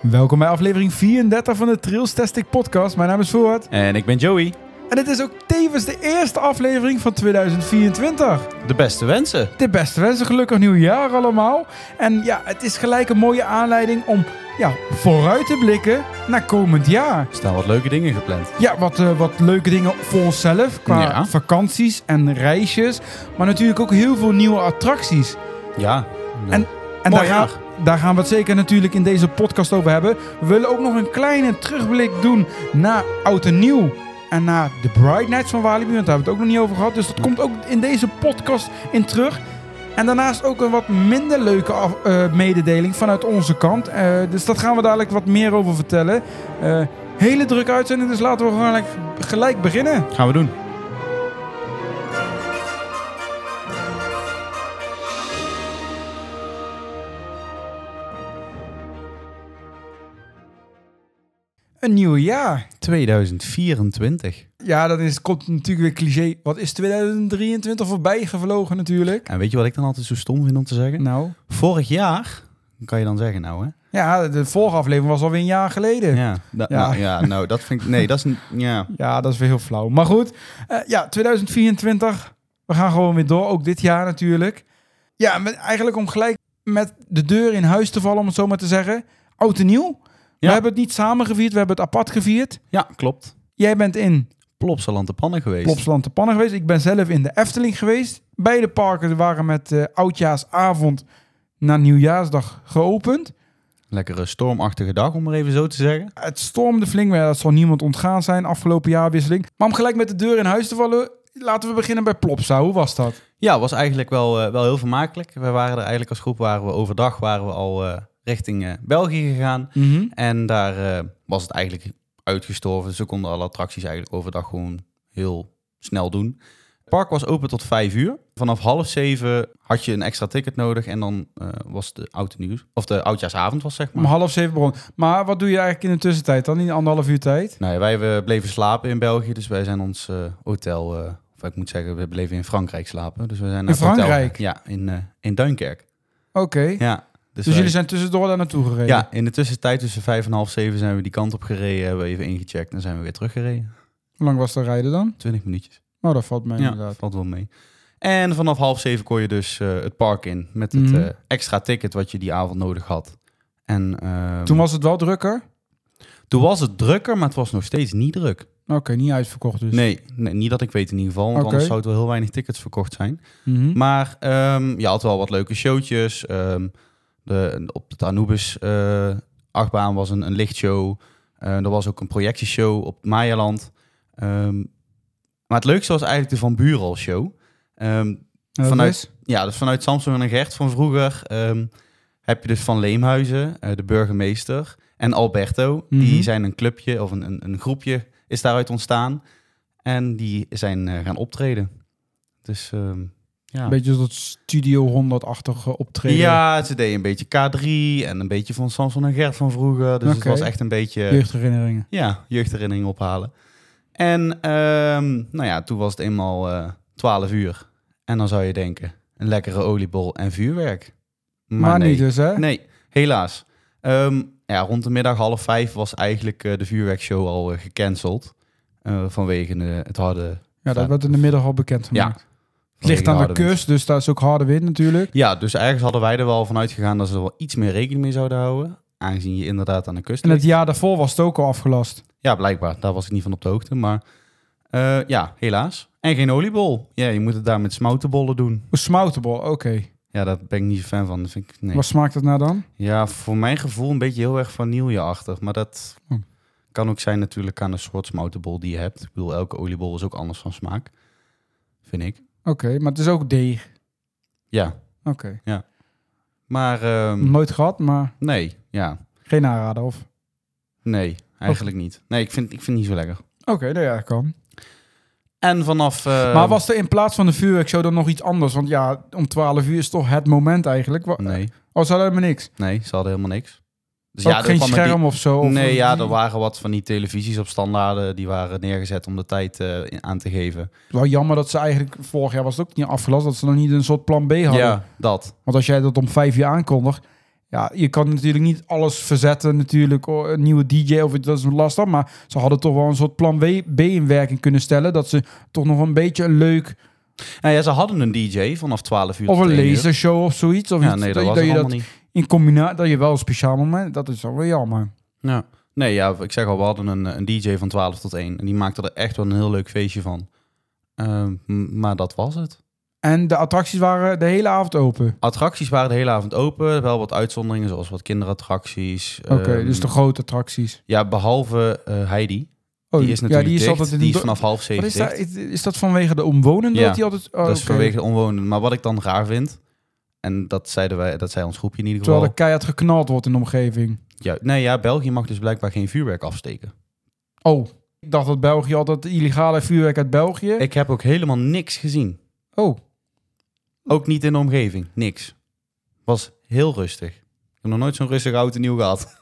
Welkom bij aflevering 34 van de Trails Tastic podcast. Mijn naam is Voort. En ik ben Joey. En het is ook tevens de eerste aflevering van 2024. De beste wensen. De beste wensen, gelukkig nieuwjaar allemaal. En ja, het is gelijk een mooie aanleiding om ja, vooruit te blikken naar komend jaar. Er staan wat leuke dingen gepland. Ja, wat, eh, wat leuke dingen voor onszelf qua Ja. vakanties en reisjes. Maar natuurlijk ook heel veel nieuwe attracties. Ja. En- En daar, gaan, daar gaan we het zeker natuurlijk in deze podcast over hebben. We willen ook nog een kleine terugblik doen naar Oud en Nieuw. En naar de Bright Nights van Walibi, want daar hebben we het ook nog niet over gehad. Dus dat komt ook in deze podcast in terug. En daarnaast ook een wat minder leuke af- eh, mededeling vanuit onze kant. Eh, dus dat gaan we dadelijk wat meer over vertellen. Eh, hele drukke uitzending, dus laten we gelijk, gelijk beginnen. Gaan we doen. Een nieuw jaar. 2024. Ja, dat is, komt natuurlijk weer cliché. Wat is 2023 voorbij gevlogen natuurlijk? En weet je wat ik dan altijd zo stom vind om te zeggen? Nou, Vorig jaar, kan je dan zeggen nou hè? ja, de vorige aflevering was alweer een jaar geleden. Ja, Ja. da- Ja. Nou, ja, nou dat vind ik... Nee, dat is... een- Ja. dat is weer heel flauw. Maar goed, eh, ja, 2024. We gaan gewoon weer door, ook dit jaar natuurlijk. Ja, met, eigenlijk om gelijk met de deur in huis te vallen, om het zo maar te zeggen. Oud en nieuw. We Ja. hebben het niet samen gevierd, we hebben het apart gevierd. Ja, klopt. Jij bent in Plopsaland de pannen geweest. Plopsland te Pannen geweest. Ik ben zelf in de Efteling geweest. Beide parken waren met eh oudjaarsavond na nieuwjaarsdag geopend. Lekkere stormachtige dag, om maar even zo te zeggen. Het stormde flink, maar ja, dat zal niemand ontgaan zijn afgelopen jaarwisseling. Maar om gelijk met de deur in huis te vallen, laten we beginnen bij Plopsa. Hoe was dat? Ja, was eigenlijk wel, eh, wel heel vermakelijk. We waren er eigenlijk als groep, waren we overdag waren we al eh, richting België gegaan. En daar was het eigenlijk uitgestorven. Dus we konden alle attracties eigenlijk overdag gewoon heel snel doen. Het park was open tot vijf uur. Vanaf half zeven had je een extra ticket nodig. En dan eh, was de oud en nieuws. Of de oudjaarsavond was zeg Om maar. half zeven begon. Maar wat doe je eigenlijk in de tussentijd dan? In anderhalf uur tijd? Nou ja, wij eh, bleven slapen in België. Dus wij zijn ons eh, hotel... eh, of ik moet zeggen, we bleven in Frankrijk slapen. Dus we zijn naar hotel- Frankrijk? ja, in, in Duinkerk. Oké. Ja. Dus, wij- jullie zijn tussendoor daar naartoe gereden? Ja, in de tussentijd tussen vijf en half zeven zijn we die kant op gereden. Hebben we even ingecheckt en zijn we weer teruggereden. Hoe lang was dat rijden dan? 20 minuutjes. Oh, dat valt mij ja, inderdaad. valt wel mee. En vanaf half zeven kon je dus eh, het park in met het Mhm. eh, extra ticket wat je die avond nodig had. En ehm, Toen was het wel drukker? toen was het drukker, maar het was nog steeds niet druk. Oké, niet uitverkocht dus. Nee, nee, niet dat ik weet in ieder geval, want Oké. anders zou het wel heel weinig tickets verkocht zijn. Mhm. Maar ehm, je had wel wat leuke showtjes. Ehm, de, op de Anubis eh achtbaan was een, een lichtshow. Eh, er was ook een projectieshow op Mayaland. Ehm, maar het leukste was eigenlijk de Van Buren show. Ehm, vanuit- is? ja, dus vanuit Samson en Gert van vroeger ehm, heb je dus Van Leemhuizen, eh, de burgemeester, en Alberto. Mhm. Die zijn een clubje of een, een, een groepje is daaruit ontstaan. En die zijn gaan optreden. Dus ja. Een beetje dat Studio 100-achtige optreden. Ja, ze deden een beetje K3 en een beetje van Samson en Gert van vroeger. Dus het was echt een beetje Jeugdherinneringen. ja, jeugdherinnering ophalen. En ehm, nou ja, toen was het eenmaal eh 12 uur. En dan zou je denken, een lekkere oliebol en vuurwerk. Maar, nee. niet dus, hè? Nee, helaas. Ehm, ja, rond de middag half vijf was eigenlijk eh, de vuurwerkshow al eh, gecanceld. vanwege het harde... Ja, dat werd in de middag al bekend gemaakt. Het ligt aan de kust, dus daar is ook harde wind natuurlijk. Ja, dus ergens hadden wij er wel van uitgegaan dat ze er wel iets meer rekening mee zouden houden. Aangezien je inderdaad aan de kust En het ligt. jaar daarvoor was het ook al afgelast. Ja, blijkbaar. Daar was ik niet van op de hoogte. Maar eh, ja, helaas. En geen oliebol. Ja, je moet het daar met smoutenbollen doen. Een smoutenbol, oké. Ja, daar ben ik niet zo fan van. Dat vind ik, nee. Wat smaakt het nou dan? Ja, voor mijn gevoel een beetje heel erg vanilleachtig. Maar dat Hm. kan ook zijn natuurlijk aan de soort smoutenbol die je hebt. Ik bedoel, elke oliebol is ook anders van smaak. Vind ik. Oké, maar het is ook deeg. Ja, Oké. maar ehm, Nooit gehad, maar nee, ja, geen aanrader of... nee, eigenlijk niet. Nee, ik vind, ik vind het niet zo lekker. Oké, nou ja, kan. En vanaf... eh, maar was er in plaats van de vuurwerkshow dan nog iets anders? Want ja, om 12 uur is toch het moment eigenlijk. Nee, Oh, ze hadden helemaal niks. nee, ze hadden helemaal niks. Dus Ook er geen scherm of zo? Of nee, ja, er waren wat van die televisies op standaarden. Die waren neergezet om de tijd eh, aan te geven. Wel jammer dat ze eigenlijk... Vorig jaar was het ook niet afgelast. Dat ze nog niet een soort plan B hadden. Ja, dat. Want als jij dat om vijf uur aankondigt... Ja, je kan natuurlijk niet alles verzetten natuurlijk. oh, Een nieuwe DJ of iets, dat is lastig. Maar ze hadden toch wel een soort plan B, B in werking kunnen stellen. Dat ze toch nog een beetje een leuk... Nou ja, ze hadden een DJ vanaf 12 uur Of een lasershow of zoiets. Of Ja, iets, nee, dat was je dat allemaal niet. In combinatie... Dat je wel een speciaal moment... Dat is wel weer jammer. Ja. Nee, ja, ik zeg al, we hadden een, een DJ van 12 tot 1. En die maakte er echt wel een heel leuk feestje van. Ehm, maar dat was het. En de attracties waren de hele avond open. Attracties waren de hele avond open. Wel wat uitzonderingen, zoals wat kinderattracties. Oké, Ehm, dus de grote attracties. Ja, behalve eh, Heidi. Oh, die is natuurlijk ja, die is altijd in die is vanaf half Wat zeven is, dat, is, dat vanwege de omwonenden? Ja, dat die altijd, oh, dat is vanwege de omwonenden. Maar wat ik dan raar vind, en dat zeiden wij, dat zei ons groepje in ieder geval. Terwijl er keihard geknald wordt in de omgeving. Ja, nee, ja, België mag dus blijkbaar geen vuurwerk afsteken. Oh, ik dacht dat België altijd illegale vuurwerk uit België. Ik heb ook helemaal niks gezien. Oh, Ook niet in de omgeving. Niks. Was heel rustig. Ik heb nog nooit zo'n rustig oud en nieuw gehad.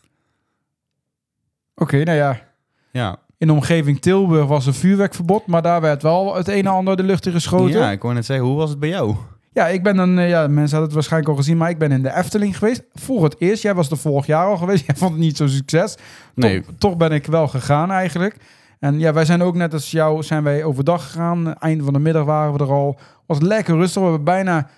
oké, nou ja. Ja. In de omgeving Tilburg was een vuurwerkverbod, maar daar werd wel het een en ander de lucht in geschoten. ja, Ja, ik wou net zeggen, hoe was het bij jou? Ik ben dan, eh, ja, mensen hadden het waarschijnlijk al gezien, maar ik ben in de Efteling geweest. Voor het eerst, jij was er vorig jaar al geweest, jij vond het niet zo'n succes. Nee, Toch, toch ben ik wel gegaan eigenlijk. En ja, wij zijn ook net als jou, zijn wij overdag gegaan. Einde van de middag waren we er al. Was lekker rustig. We hebben bijna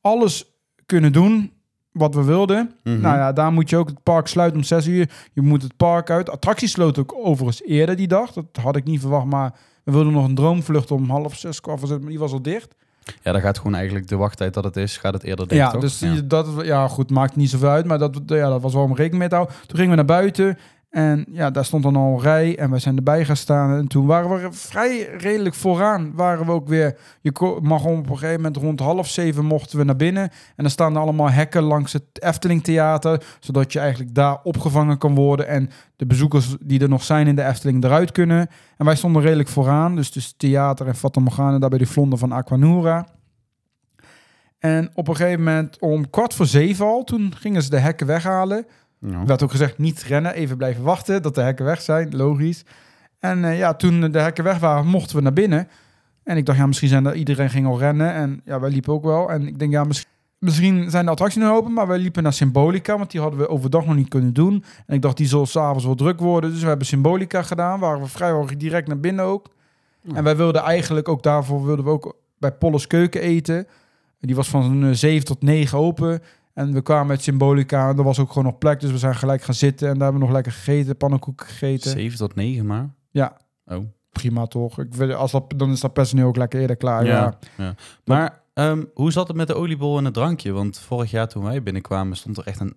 alles kunnen doen wat we wilden. Mhm. Nou ja, daar moet je ook het park sluiten om 6 uur. Je moet het park uit. Attracties sloot ook overigens eerder die dag. Dat had ik niet verwacht, maar we wilden nog een droomvlucht om half zes, kwart die was al dicht. Ja, dan gaat gewoon eigenlijk de wachttijd dat het is, gaat het eerder dicht, ja, toch? dus ja. dat ja, goed, maakt niet zoveel uit, maar dat, ja, dat was wel om rekening mee te houden. Toen gingen we naar buiten en ja, daar stond dan al een rij en wij zijn erbij gaan staan. En toen waren we vrij redelijk vooraan, waren we ook weer, je mag op een gegeven moment rond half zeven mochten we naar binnen. En dan staan er allemaal hekken langs het Efteling Theater, zodat je eigenlijk daar opgevangen kan worden en de bezoekers die er nog zijn in de Efteling eruit kunnen. En wij stonden redelijk vooraan, dus tussen theater en Fata Morgana, daar bij de vlonder van Aquanura. En op een gegeven moment om kwart voor zeven al, toen gingen ze de hekken weghalen. Ja. Er werd ook gezegd, niet rennen, even blijven wachten dat de hekken weg zijn, logisch. En eh, ja, toen de hekken weg waren, mochten we naar binnen. En ik dacht, ja, misschien zijn er, iedereen ging al rennen. En ja, wij liepen ook wel. En ik denk, ja, misschien, misschien zijn de attracties nu open, maar wij liepen naar Symbolica, want die hadden we overdag nog niet kunnen doen. En ik dacht, die zal s'avonds wel druk worden. Dus we hebben Symbolica gedaan, waren we vrijwel direct naar binnen ook. Ja. En wij wilden eigenlijk ook daarvoor, wilden we ook bij Polles Keuken eten. Die was van eh, 7 tot 9 open. En we kwamen met Symbolica en er was ook gewoon nog plek. Dus we zijn gelijk gaan zitten en daar hebben we nog lekker gegeten, pannenkoeken gegeten. 7 tot 9 maar. Ja. Oh. Prima toch? Ik vind, als dat, dan is dat personeel ook lekker eerder klaar. Ja. Ja, ja. Maar ehm, hoe zat het met de oliebol en het drankje? Want vorig jaar toen wij binnenkwamen stond er echt een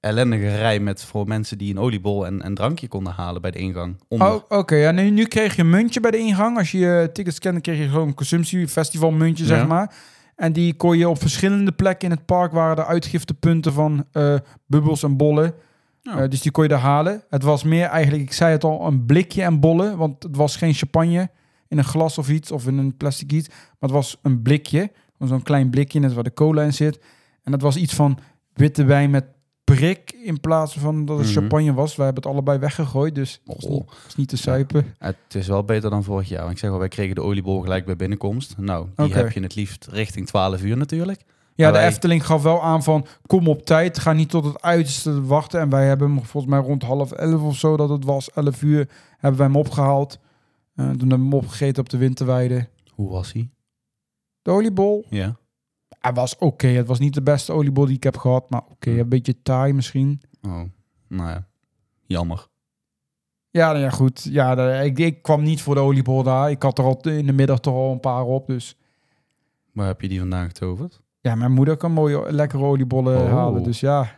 ellendige rij met voor mensen die een oliebol en een drankje konden halen bij de ingang. Onder. Oh, oké. Ja, nu, nu kreeg je een muntje bij de ingang. Als je je tickets scande, kreeg je gewoon een consumptiefestivalmuntje, Ja. zeg maar. En die kon je op verschillende plekken in het park waren er uitgiftepunten van eh, bubbels en bollen. Ja. Eh, dus die kon je daar halen. Het was meer eigenlijk, ik zei het al, een blikje en bollen. Want het was geen champagne in een glas of iets, of in een plastic iets. Maar het was een blikje, zo'n klein blikje, net waar de cola in zit. En dat was iets van witte wijn met prik in plaats van dat het Mhm. champagne was. Wij hebben het allebei weggegooid, dus het Oh. niet, het was niet te suipen. Het is wel beter dan vorig jaar. Want ik zeg al, wij kregen de oliebol gelijk bij binnenkomst. Nou, die heb je het liefst richting 12 uur natuurlijk. Ja, Maar de wij- Efteling gaf wel aan van kom op tijd, ga niet tot het uiterste wachten. En wij hebben hem volgens mij rond half elf of zo dat het was, elf uur, hebben wij hem opgehaald. Eh, toen hebben we hem opgegeten op de winterweide. Hoe was hij? De oliebol, Ja. Hij was oké. Het was niet de beste oliebol die ik heb gehad, maar oké, een beetje taai misschien. Oh, nou ja. Jammer. Ja, nou ja, goed. Ja, de- ik, ik kwam niet voor de oliebol daar. Ik had er al in de middag toch al een paar op, dus... Waar heb je die vandaan getoverd? Ja, mijn moeder kan mooie, lekkere oliebollen Oh. halen, dus ja...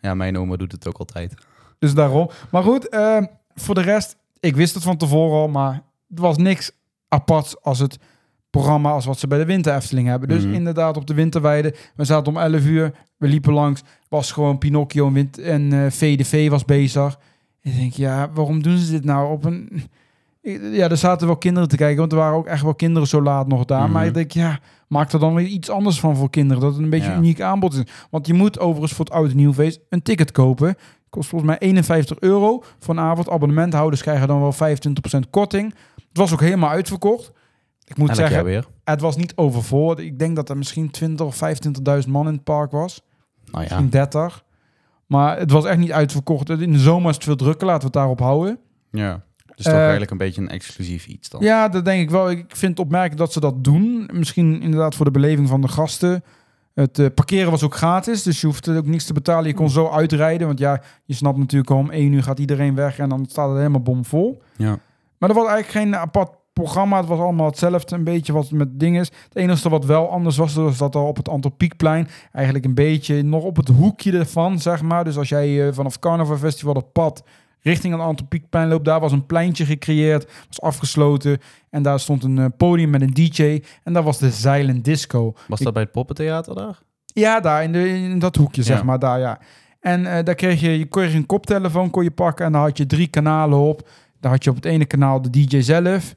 Ja, mijn oma doet het ook altijd. Dus daarom. Maar goed, eh, voor de rest, ik wist het van tevoren al, maar het was niks aparts als het programma als wat ze bij de Winter Efteling hebben. Dus Mhm. inderdaad op de Winterweide. We zaten om 11 uur, we liepen langs, was gewoon Pinocchio en, Wint en eh VDV was bezig. Ik denk, ja, waarom doen ze dit nou op een... Ja, er zaten wel kinderen te kijken, want er waren ook echt wel kinderen zo laat nog daar. Mhm. Maar ik denk, ja, maak er dan weer iets anders van voor kinderen. Dat het een beetje Ja. een uniek aanbod is. Want je moet overigens voor het oud en nieuw feest een ticket kopen Kost volgens mij 51 euro voor een avond. Abonnementhouders krijgen dan wel 25% korting. Het was ook helemaal uitverkocht. Ik moet Elk zeggen, weer. het was niet overvol. Ik denk dat er misschien 20 of 25.000 man in het park was. Nou ja, Misschien 30. Maar het was echt niet uitverkocht. In de zomer is het veel drukker. Laten we het daarop houden. ja. Dus toch Eh, eigenlijk een beetje een exclusief iets dan. Ja, dat denk ik wel. Ik vind het opmerkelijk dat ze dat doen. Misschien inderdaad voor de beleving van de gasten. Het eh, parkeren was ook gratis, dus je hoeft ook niks te betalen. Je kon zo uitrijden, want ja, je snapt natuurlijk al om één uur gaat iedereen weg en dan staat het helemaal bomvol. Ja. Maar er was eigenlijk geen apart programma. Het was allemaal hetzelfde, een beetje wat met dingen is. Het enige wat wel anders was, was dat er op het Antropiekplein eigenlijk een beetje nog op het hoekje ervan, zeg maar. Dus als jij eh, vanaf Carnaval Festival op pad richting het Antropiekplein loopt, daar was een pleintje gecreëerd, was afgesloten. En daar stond een eh, podium met een DJ. En daar was de Silent Disco. Was dat bij het poppentheater daar? Ja, daar in, de, in dat hoekje, zeg maar, daar ja. En eh, daar kreeg je, je kon je een koptelefoon kon je pakken en daar had je drie kanalen op. Daar had je op het ene kanaal de DJ zelf.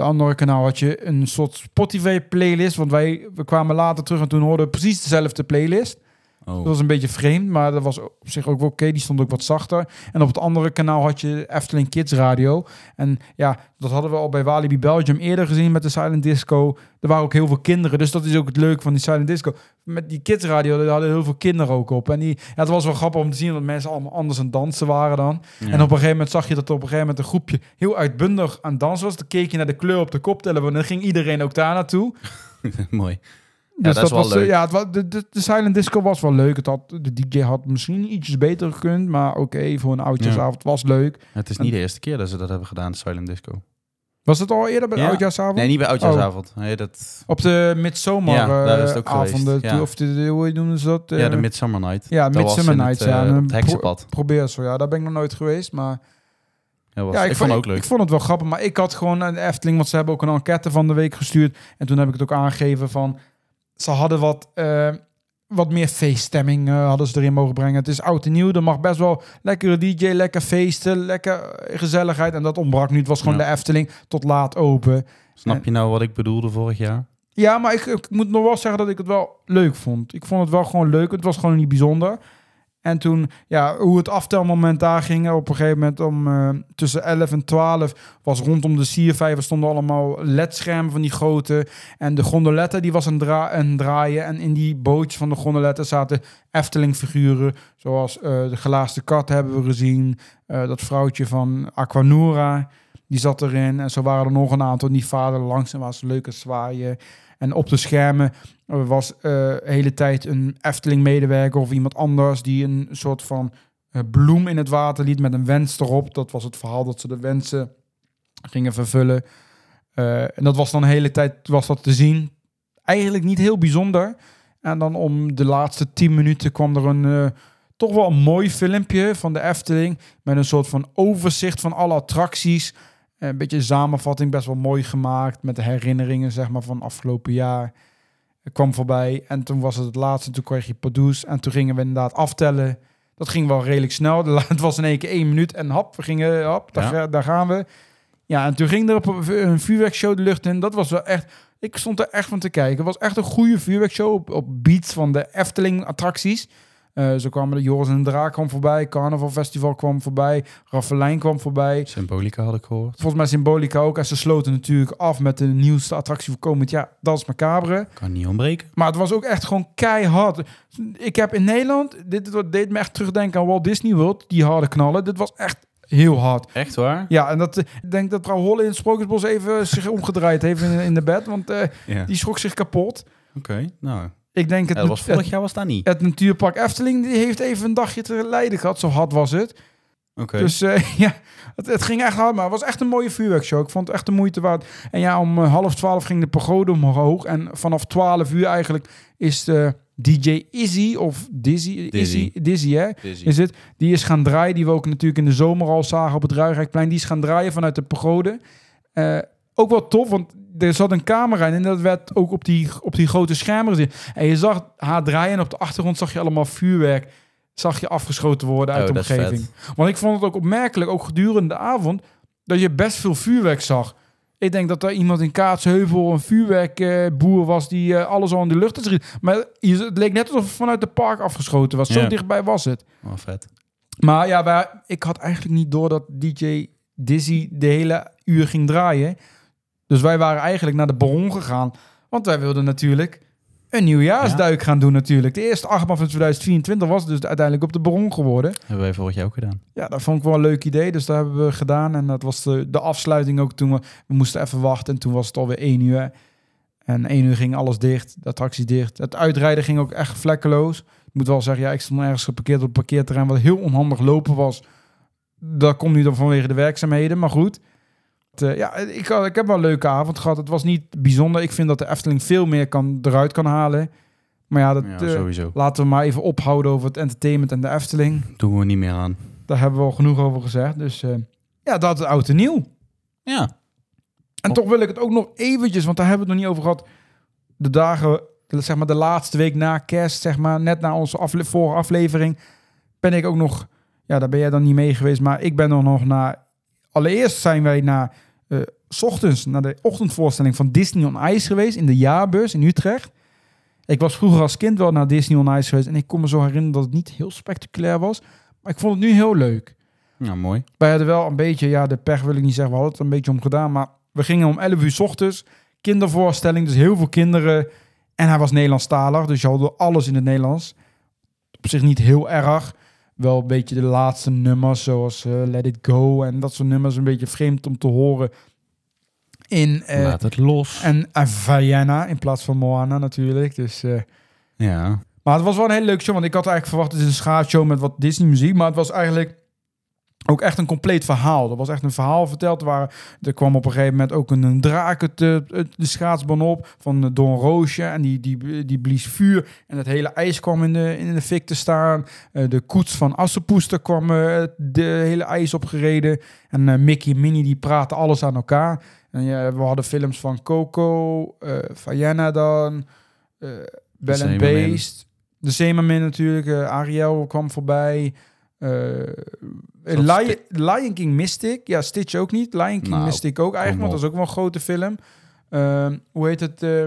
De andere kanaal had je een soort Spotify playlist, want wij we kwamen later terug en toen hoorden we precies dezelfde playlist. Oh. Dat was een beetje vreemd, maar dat was op zich ook wel oké. Die stond ook wat zachter. En op het andere kanaal had je Efteling Kids Radio. En ja, dat hadden we al bij Walibi Belgium eerder gezien met de Silent Disco. Er waren ook heel veel kinderen, dus dat is ook het leuke van die Silent Disco. Met die Kids Radio, daar hadden heel veel kinderen ook op. En die, ja, het was wel grappig om te zien dat mensen allemaal anders aan dansen waren dan. Ja. En op een gegeven moment zag je dat er op een gegeven moment een groepje heel uitbundig aan dansen was. Dan keek je naar de kleur op de koptelefoon en dan ging iedereen ook daar naartoe. Mooi. Dus dat was, eh, leuk. Ja, het was, de, de, de Silent Disco was wel leuk. Het had, de DJ had misschien ietsjes beter gekund, maar oké, voor een oudjaarsavond was leuk. Het is niet de eerste keer dat ze dat hebben gedaan, Silent Disco. Was het al eerder bij Ja. oudjaarsavond? Nee, niet bij Oudjaarsavond. Nee, dat... Op de midzomer Ja, daar is het eh, ja. of de, hoe noemen ze dat? ja, Eh, de Midsummer Night. ja, Dat Midsummer Het, ja, eh, het heksenpad. Probeer zo, ja, daar ben ik nog nooit geweest, maar... Ja, was, Ja, ik, vond het ook leuk. Ik vond het wel grappig, maar ik had gewoon een Efteling, want ze hebben ook een enquête van de week gestuurd. En toen heb ik het ook aangegeven van, ze hadden wat, eh, wat meer feeststemming eh, hadden ze erin mogen brengen. Het is oud en nieuw, er mag best wel lekkere DJ, lekker feesten, lekker eh, gezelligheid. En dat ontbrak nu, het was gewoon Ja. de Efteling tot laat open. Snap je nou wat ik bedoelde vorig jaar? Ja, maar ik, ik moet nog wel zeggen dat ik het wel leuk vond. Ik vond het wel gewoon leuk, het was gewoon niet bijzonder. En toen, ja, hoe het aftelmoment daar ging, op een gegeven moment om eh, tussen 11 en 12 was rondom de siervijver stonden allemaal ledschermen van die grote. En de gondoletta die was een, dra een draaien. En in die bootjes van de gondoletta zaten Efteling figuren. Zoals eh, de gelaaste kat hebben we gezien. Eh, dat vrouwtje van Aquanura, die zat erin. En zo waren er nog een aantal. Die vader langs en was leuke zwaaien. En op de schermen er was eh, de hele tijd een Efteling-medewerker of iemand anders die een soort van eh, bloem in het water liet met een wens erop. Dat was het verhaal dat ze de wensen gingen vervullen. Eh, en dat was dan de hele tijd was dat te zien. Eigenlijk niet heel bijzonder. En dan om de laatste tien minuten kwam er een eh, toch wel een mooi filmpje van de Efteling met een soort van overzicht van alle attracties. Een beetje samenvatting, best wel mooi gemaakt met de herinneringen zeg maar van afgelopen jaar. Kwam voorbij en toen was het het laatste. Toen kreeg je Pardoes en toen gingen we inderdaad aftellen. Dat ging wel redelijk snel. Het was in één keer één minuut en hop, we gingen, hop, daar, Ja. ga- daar gaan we. Ja, en toen ging er op een vuurwerkshow de lucht in. Dat was wel echt, ik stond er echt van te kijken. Het was echt een goede vuurwerkshow op, op beats van de Efteling Eh, zo kwamen de Joris en de Draak kwam voorbij, Carnaval Festival kwam voorbij, Raffelijn kwam voorbij. Symbolica had ik gehoord. Volgens mij Symbolica ook. En ze sloten natuurlijk af met de nieuwste attractie voor komend jaar. Dat is Macabre. Kan niet ontbreken. Maar het was ook echt gewoon keihard. Ik heb in Nederland, dit deed me echt terugdenken aan Walt Disney World, die harde knallen. Dit was echt heel hard. Echt waar? Ja, en dat, eh, ik denk dat vrouw Holle in het Sprookjesbos even zich omgedraaid heeft in, in de bed, want eh, die schrok zich kapot. Oké, nou. Ik denk het, Ja, dat was vorig het, jaar was dat niet. het natuurpark Efteling die heeft even een dagje te lijden gehad, zo hard was het. Oké. Dus eh, ja, het, het ging echt hard, maar het was echt een mooie vuurwerkshow. Ik vond het echt de moeite waard. En ja, om eh, half twaalf ging de pagode omhoog. En vanaf twaalf uur eigenlijk is de DJ Izzy, of Dizzy, Dizzy. Izzy, Dizzy hè, is het. Die is gaan draaien, die we ook natuurlijk in de zomer al zagen op het Ruigrijkplein. Die is gaan draaien vanuit de pagode. Eh, ook wel tof, want er zat een camera in en dat werd ook op die, op die grote schermen gezien. En je zag haar draaien en op de achtergrond zag je allemaal vuurwerk. Zag je afgeschoten worden uit Oh, de omgeving. Want ik vond het ook opmerkelijk, ook gedurende de avond, dat je best veel vuurwerk zag. Ik denk dat er iemand in Kaatsheuvel een vuurwerkboer was die eh, alles al in de lucht had schiet. Maar het leek net alsof het vanuit het park afgeschoten was. Zo Ja. dichtbij was het. Oh, vet. Maar ja, wij, ik had eigenlijk niet door dat DJ Dizzy de hele uur ging draaien. Dus wij waren eigenlijk naar de Baron gegaan. Want wij wilden natuurlijk een nieuwjaarsduik gaan doen natuurlijk. De eerste achtbaan van 2024 was dus uiteindelijk op de Baron geworden. Hebben wij vorig jaar ook gedaan. Ja, dat vond ik wel een leuk idee. Dus dat hebben we gedaan. En dat was de, de afsluiting ook toen we, we moesten even wachten. En toen was het alweer één uur. En één uur ging alles dicht, de attractie dicht. Het uitrijden ging ook echt vlekkeloos. Ik moet wel zeggen, ja, ik stond ergens geparkeerd op het parkeerterrein... wat heel onhandig lopen was. Dat komt nu dan vanwege de werkzaamheden, maar goed. Eh, ja, ik, had- ik heb wel een leuke avond gehad. Het was niet bijzonder. Ik vind dat de Efteling veel meer kan, eruit kan halen. Maar ja, dat, Ja, eh, laten we maar even ophouden over het entertainment en de Efteling. Doen we niet meer aan. Daar hebben we al genoeg over gezegd. Dus eh, ja, dat is oud en nieuw. Ja. En toch wil ik het ook nog eventjes, want daar hebben we het nog niet over gehad. De dagen, de- zeg maar de laatste week na kerst, zeg maar, net na onze afle vorige aflevering, ben ik ook nog, ja, daar ben jij dan niet mee geweest, maar ik ben er nog naar, allereerst zijn wij naar, eh, ochtends, naar de ochtendvoorstelling van Disney on Ice geweest, in de jaarbeurs in Utrecht. Ik was vroeger als kind wel naar Disney on Ice geweest en ik kon me zo herinneren dat het niet heel spectaculair was, maar ik vond het nu heel leuk. Ja, mooi. Wij hadden wel een beetje, ja, de pech wil ik niet zeggen, we hadden het een beetje om gedaan. Maar we gingen om 11 uur 's ochtends, kindervoorstelling, dus heel veel kinderen. En hij was Nederlandstalig, dus je had alles in het Nederlands. Op zich niet heel erg. Wel een beetje de laatste nummers, zoals eh, Let It Go en dat soort nummers. Een beetje vreemd om te horen in... eh, Laat het los. en uh, Vienna in plaats van Moana natuurlijk. Dus, eh, Ja. maar het was wel een hele leuke show, want ik had eigenlijk verwacht het is een schaatsshow met wat Disney muziek, maar het was eigenlijk ook echt een compleet verhaal. Er was echt een verhaal verteld. Er, waren, er kwam op een gegeven moment ook een, een draak het, eh, de schaatsbaan op van eh, een roosje en die, die, die blies vuur en het hele ijs kwam in de, in de fik te staan. Eh, de koets van Assepoester kwam de hele ijs opgereden en Mickey en Minnie die praten alles aan elkaar. En ja, we hadden films van Coco, Vienna dan, Bell and. Beast. De Zeemermin natuurlijk, Ariel kwam voorbij. Eh Lion, Lion King Mystic. Ja, Stitch ook niet. Lion King Nou, Mystic ook eigenlijk, want dat is ook wel een grote film. Ehm, hoe heet het? eh,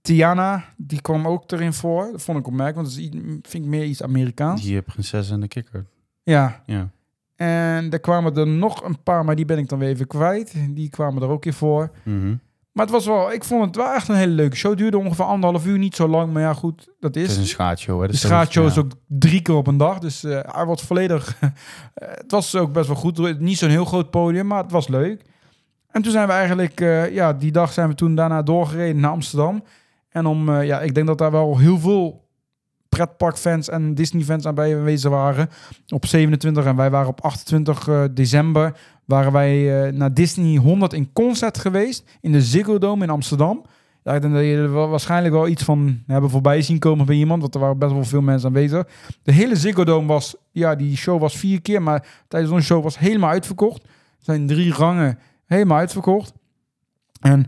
Tiana, die kwam ook erin voor. Dat vond ik opmerkelijk, want dat is, vind ik meer iets Amerikaans. Die eh, prinses en de kikker. Ja, Ja. en er kwamen er nog een paar, maar die ben ik dan weer even kwijt. Die kwamen er ook in voor. Mhm. Maar het was wel, ik vond het wel echt een hele leuke show. Het duurde ongeveer anderhalf uur, niet zo lang, maar ja goed, dat Het is. is een schaatshow. Hè? De schaatshow is ook drie keer op een dag, dus eh, hij wordt volledig... eh, het was ook best wel goed. Niet zo'n heel groot podium, maar het was leuk. En toen zijn we eigenlijk... eh, ja, die dag zijn we toen daarna doorgereden naar Amsterdam. En om... ja, ik denk dat daar wel heel veel pretparkfans en Disney-fans aanwezig waren. Op 27 en wij waren op 28 eh, december... waren wij eh, naar Disney 100 in concert geweest... in de Ziggo Dome in Amsterdam... Ja, ik denk dat je waarschijnlijk wel iets van hebben voorbij zien komen bij iemand. Want er waren best wel veel mensen aanwezig. De hele Ziggo Dome was... Ja, die show was vier keer. Maar tijdens zo'n show was helemaal uitverkocht. Er zijn drie rangen helemaal uitverkocht. En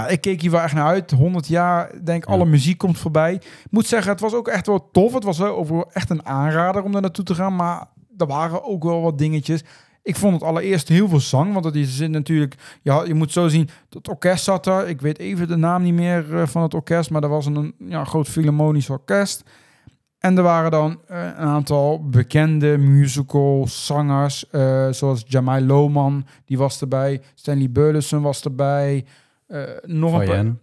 ja, ik keek hier wel echt naar uit. 100 jaar, denk Ja. alle muziek komt voorbij. Ik moet zeggen, het was ook echt wel tof. Het was wel over echt een aanrader om daar naartoe te gaan. Maar er waren ook wel wat dingetjes. Ik vond het allereerst heel veel zang. Want het is natuurlijk... Ja, je moet zo zien, het orkest zat er. Ik weet even de naam niet meer eh, van het orkest. Maar er was een, ja, groot filharmonisch orkest. En er waren dan eh, een aantal bekende musical zangers. eh, zoals Jamai Lohman, die was erbij. Stanley Burleson was erbij. Eh, nog een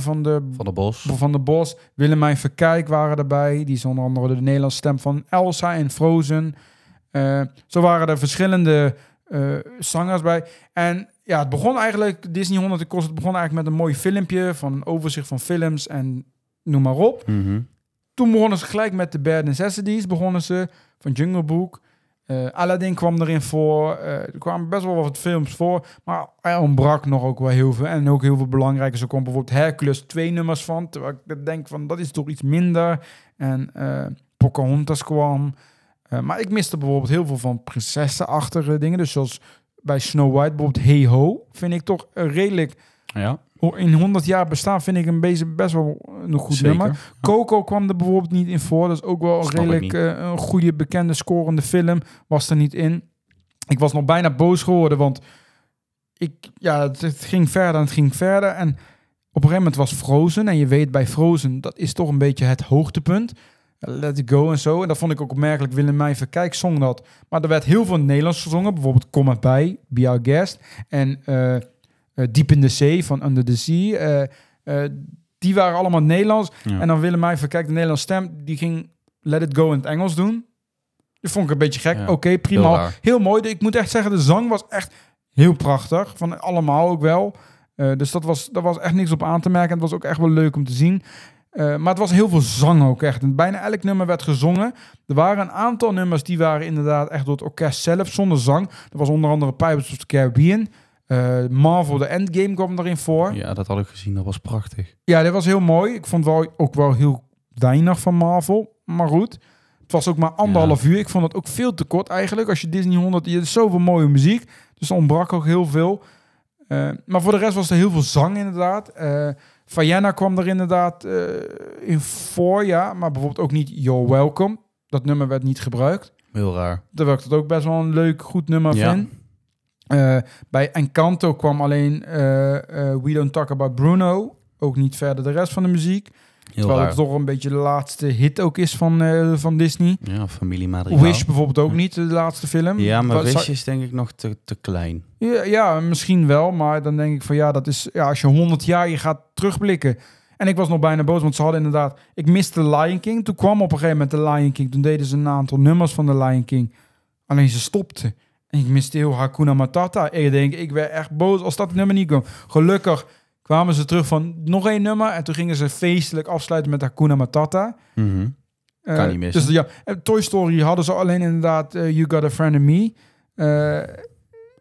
van de Van de Bos. van de Bos, Willemijn Verkijk waren erbij. Die is onder andere de Nederlandse stem van Elsa in Frozen. Eh, zo waren er verschillende eh, zangers bij. En ja, het begon eigenlijk, Disney 100 de kost, het begon eigenlijk met een mooi filmpje van een overzicht van films en noem maar op. Mhm. Toen begonnen ze gelijk met de Bad Necessities, begonnen ze van Jungle Book. Eh, Aladdin kwam erin voor. Eh, er kwamen best wel wat films voor. Maar er ontbrak nog ook wel heel veel. En ook heel veel belangrijke. Zo kwam bijvoorbeeld Hercules twee nummers van. Terwijl ik denk van, dat is toch iets minder. En eh Pocahontas kwam. Maar ik miste bijvoorbeeld heel veel van prinsessenachtige dingen. Dus zoals bij Snow White bijvoorbeeld Hey Ho. Vind ik toch redelijk... Ja, In 100 jaar bestaan vind ik een bezig best wel een goed zeker. nummer. Coco kwam er bijvoorbeeld niet in voor. Dat is ook wel een Snap redelijk eh, een goede, bekende, scorende film. Was er niet in. Ik was nog bijna boos geworden, want ik, ja, het, het ging verder en het ging verder. En op een gegeven moment was Frozen. En je weet bij Frozen, dat is toch een beetje het hoogtepunt. Let It Go en zo. En dat vond ik ook opmerkelijk. Willemijn Verkijk zong dat. Maar er werd heel veel Nederlands gezongen. Bijvoorbeeld Kom maar bij, Be Our Guest. En uh, Deep in the Sea van Under the Sea. Uh, die waren allemaal Nederlands. Ja. En dan Willemijn Verkijk, de Nederlandse stem, die ging Let It Go in het Engels doen. Dat vond ik een beetje gek. Oké, prima. Heel, heel, mooi. Ik moet echt zeggen, de zang was echt heel prachtig. Van allemaal ook wel. Uh, dus dat was, dat was echt niks op aan te merken. Het was ook echt wel leuk om te zien. Uh, maar het was heel veel zang ook echt. En bijna elk nummer werd gezongen. Er waren een aantal nummers die waren inderdaad echt door het orkest zelf zonder zang. Er was onder andere Pirates of the Caribbean. Uh, Marvel, de Endgame kwam erin voor. Ja, dat had ik gezien. Dat was prachtig. Ja, dat was heel mooi. Ik vond wel, ook wel heel weinig van Marvel. Maar goed. Het was ook maar anderhalf uur. Ik vond het ook veel te kort eigenlijk. Als je Disney 100... Je hebt zoveel mooie muziek. Dus er ontbrak ook heel veel. Uh, maar voor de rest was er heel veel zang inderdaad. Uh, Fayana kwam er inderdaad uh, in voor, ja. Maar bijvoorbeeld ook niet You're Welcome. Dat nummer werd niet gebruikt. Heel raar. Terwijl ik dat ook best wel een leuk, goed nummer ja. vind. Uh, bij Encanto kwam alleen uh, We Don't Talk About Bruno. Ook niet verder de rest van de muziek. Heel Terwijl het toch een beetje de laatste hit ook is van, van Disney. Ja, Familie Madrigal. Wish bijvoorbeeld ook niet, de laatste film. Ja, maar Wish is denk ik nog te, te klein. Ja, ja, misschien wel. Maar dan denk ik van ja, dat is... Ja, als je 100 jaar je gaat terugblikken... En ik was nog bijna boos, want ze hadden inderdaad... Ik miste Lion King. Toen kwam op een gegeven moment de Lion King. Toen deden ze een aantal nummers van de Lion King. Alleen ze stopte. Ik miste heel Hakuna Matata. Ik denk, ik werd echt boos als dat nummer niet kwam. Gelukkig kwamen ze terug van nog één nummer. En toen gingen ze feestelijk afsluiten met Hakuna Matata. Mm -hmm. uh, kan niet missen. Dus ja, Toy Story hadden ze alleen inderdaad uh, You Got a Friend in Me. Uh,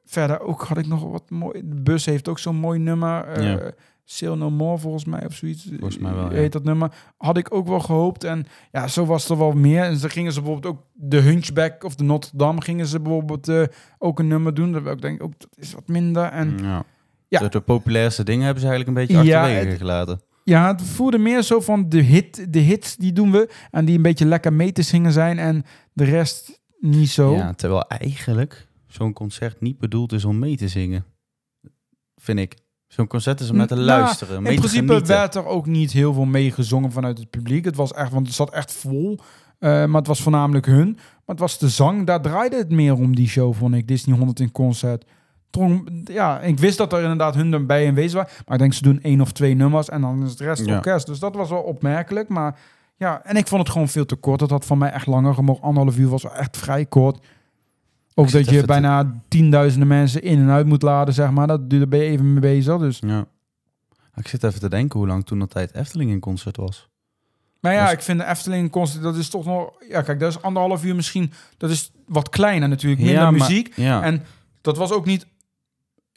verder ook had ik nog wat mooi. De bus heeft ook zo'n mooi nummer. Ja. Sail No More volgens mij of zoiets. Volgens mij wel, Heet dat nummer. Had ik ook wel gehoopt. En ja, zo was er wel meer. En ze gingen ze bijvoorbeeld ook de Hunchback of de Notre Dame gingen ze bijvoorbeeld uh, ook een nummer doen. Dat ik denk ook dat is wat minder. En ja. ja. De, de populairste dingen hebben ze eigenlijk een beetje achterwege gelaten. Ja, het voelde meer zo van de hit, de hits die doen we. En die een beetje lekker mee te zingen zijn. En de rest niet zo. Ja, terwijl eigenlijk zo'n concert niet bedoeld is om mee te zingen. Vind ik. Zo'n concert is om naar te luisteren. in principe werd er ook niet heel veel meegezongen vanuit het publiek. Het was echt, want het zat echt vol. Uh, maar het was voornamelijk hun. Maar het was de zang. Daar draaide het meer om die show, vond ik. Disney 100 in concert. Ja, ik wist dat er inderdaad hun erbij aanwezig waren. Maar ik denk ze doen één of twee nummers en dan is het rest ja. orkest. Dus dat was wel opmerkelijk. Maar ja, en ik vond het gewoon veel te kort. Dat had van mij echt langer gemogen. Anderhalf uur was echt vrij kort. Ook dat je bijna te... tienduizenden mensen in en uit moet laden, zeg maar. Dat, daar ben je even mee bezig. Dus. Ja. Ik zit even te denken hoe lang toen dat tijd Efteling in concert was. Maar ja, ik vind de Efteling concert, dat is toch nog... Ja, kijk, dat is anderhalf uur misschien... Dat is wat kleiner natuurlijk, minder ja, muziek. Maar, ja. En dat was ook niet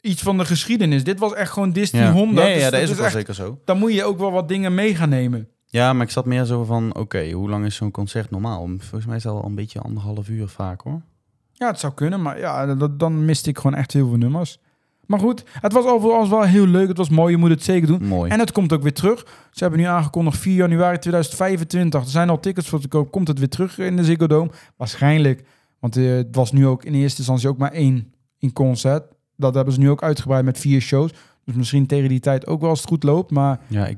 iets van de geschiedenis. Dit was echt gewoon Disney ja. 100. Ja, ja, dus dat, is, wel zeker zo. Dan moet je ook wel wat dingen mee gaan nemen. Ja, maar ik zat meer zo van... Oké, okay, hoe lang is zo'n concert normaal? Volgens mij is dat al een beetje anderhalf uur vaak, hoor. Ja, het zou kunnen, maar ja, dat, dan miste ik gewoon echt heel veel nummers. Maar goed, het was overigens wel heel leuk. Het was mooi, je moet het zeker doen. Mooi. En het komt ook weer terug. Ze hebben nu aangekondigd 4 januari 2025. Er zijn al tickets voor te koop. Komt het weer terug in de Ziggo Dome? Waarschijnlijk. Want uh, het was nu ook in eerste instantie ook maar één in concert. Dat hebben ze nu ook uitgebreid met vier shows. Dus misschien tegen die tijd ook wel als het goed loopt. Maar ja, ik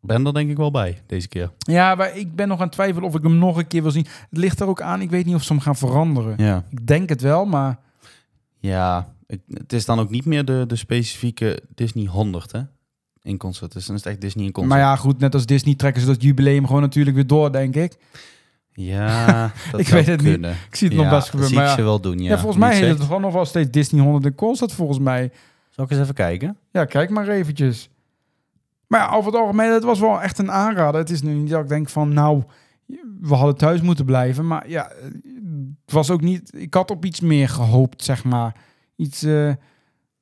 ben er denk ik wel bij deze keer. Ja, maar ik ben nog aan het twijfelen of ik hem nog een keer wil zien. Het ligt er ook aan. Ik weet niet of ze hem gaan veranderen. Ja. Ik denk het wel, maar... Ja, het is dan ook niet meer de, de specifieke Disney 100, hè? In concert. Dus dan is het echt Disney in concert. Maar ja, goed, net als Disney trekken ze dat jubileum gewoon natuurlijk weer door, denk ik. Ja, dat ik weet het kunnen. niet. Ik zie het ja, nog best gebeuren. Ze wel doen, ja. ja volgens mij heet het gewoon nog wel steeds Disney 100 in concert, volgens mij. Zal ik eens even kijken? Ja, kijk maar eventjes. Maar ja, over het algemeen, het was wel echt een aanrader. Het is nu niet dat ik denk van, nou, we hadden thuis moeten blijven. Maar ja, het was ook niet... Ik had op iets meer gehoopt, zeg maar. Iets... Uh,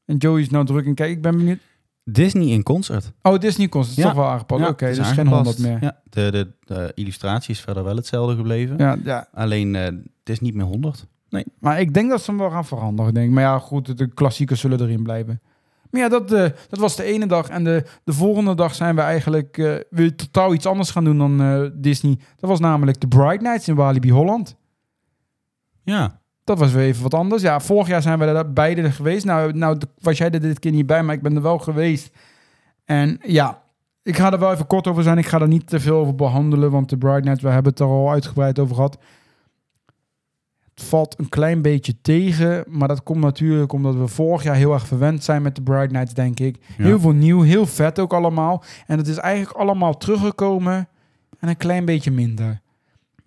en Joey is nou druk en kijk, ik ben benieuwd. Disney in concert. Oh, Disney concert. is ja. toch wel aangepast. Ja, Oké, okay, dus geen 100 meer. Ja, de, de, de, illustratie is verder wel hetzelfde gebleven. Ja, ja. Alleen, uh, het is niet meer 100. Nee. Maar ik denk dat ze hem wel gaan veranderen, denk ik. Maar ja, goed, de klassiekers zullen erin blijven. Maar ja, dat, uh, dat was de ene dag. En de, de volgende dag zijn we eigenlijk uh, weer totaal iets anders gaan doen dan uh, Disney. Dat was namelijk de Bright Nights in Walibi Holland. Ja. Dat was weer even wat anders. Ja, vorig jaar zijn we er beide geweest. Nou, nou was jij er dit keer niet bij, maar ik ben er wel geweest. En ja, ik ga er wel even kort over zijn. Ik ga er niet te veel over behandelen, want de Bright Nights, we hebben het er al uitgebreid over gehad. Valt een klein beetje tegen, maar dat komt natuurlijk omdat we vorig jaar heel erg verwend zijn met de Bright Nights, denk ik. Ja. Heel veel nieuw, heel vet ook allemaal. En het is eigenlijk allemaal teruggekomen en een klein beetje minder.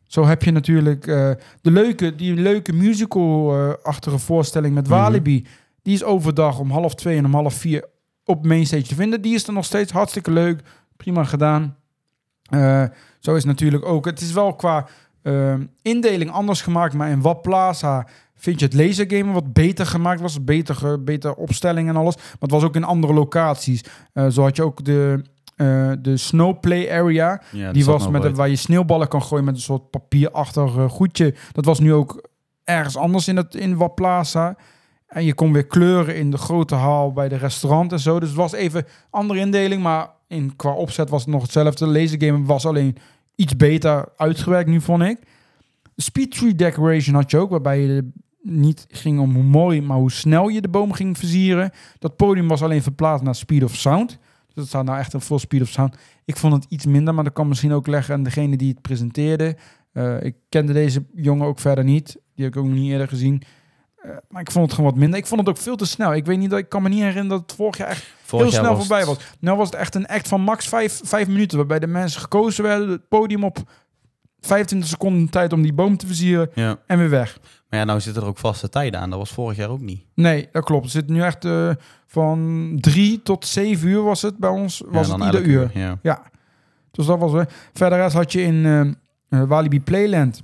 Zo heb je natuurlijk eh, de leuke, die leuke musical-achtige voorstelling met Mhm. Walibi. Die is overdag om half twee en om half vier op Mainstage te vinden. Die is er nog steeds hartstikke leuk. Prima gedaan. Eh, zo is natuurlijk ook. Het is wel qua eh, indeling anders gemaakt. Maar in Wap Plaza vind je het lasergamen wat beter gemaakt was. Beter, opstelling en alles. Maar het was ook in andere locaties. Eh, zo had je ook de, eh, de snowplay area. Ja, Die was met waar je sneeuwballen kan gooien met een soort papierachtig eh, goedje. Dat was nu ook ergens anders in, het, in Wap Plaza. En je kon weer kleuren in de grote hal bij de restaurant en zo. Dus het was even andere indeling, maar in, qua opzet was het nog hetzelfde. De lasergame was alleen iets beter uitgewerkt nu, vond ik. Speed Tree Decoration had je ook, waarbij je niet ging om hoe mooi, maar hoe snel je de boom ging versieren. Dat podium was alleen verplaatst naar Speed of Sound. Dus dat staat nou echt een full Speed of Sound. Ik vond het iets minder, maar dat kan misschien ook leggen aan degene die het presenteerde. Eh, ik kende deze jongen ook verder niet. Die heb ik ook niet eerder gezien. Eh, maar ik vond het gewoon wat minder. Ik vond het ook veel te snel. Ik weet niet, dat ik kan me niet herinneren dat het vorig jaar echt Vorig heel jaar snel was voorbij was. Nou was het echt een act van max vijf, vijf minuten. Waarbij de mensen gekozen werden. Het podium op 25 seconden tijd om die boom te versieren. Ja. En weer weg. Maar ja, nou zitten er ook vaste tijden aan. Dat was vorig jaar ook niet. Nee, dat klopt. Het zit nu echt eh, van drie tot zeven uur was het bij ons. Was ja, het ieder uur. Ja. Ja. Dus dat was... Verder had je in eh, Walibi Playland...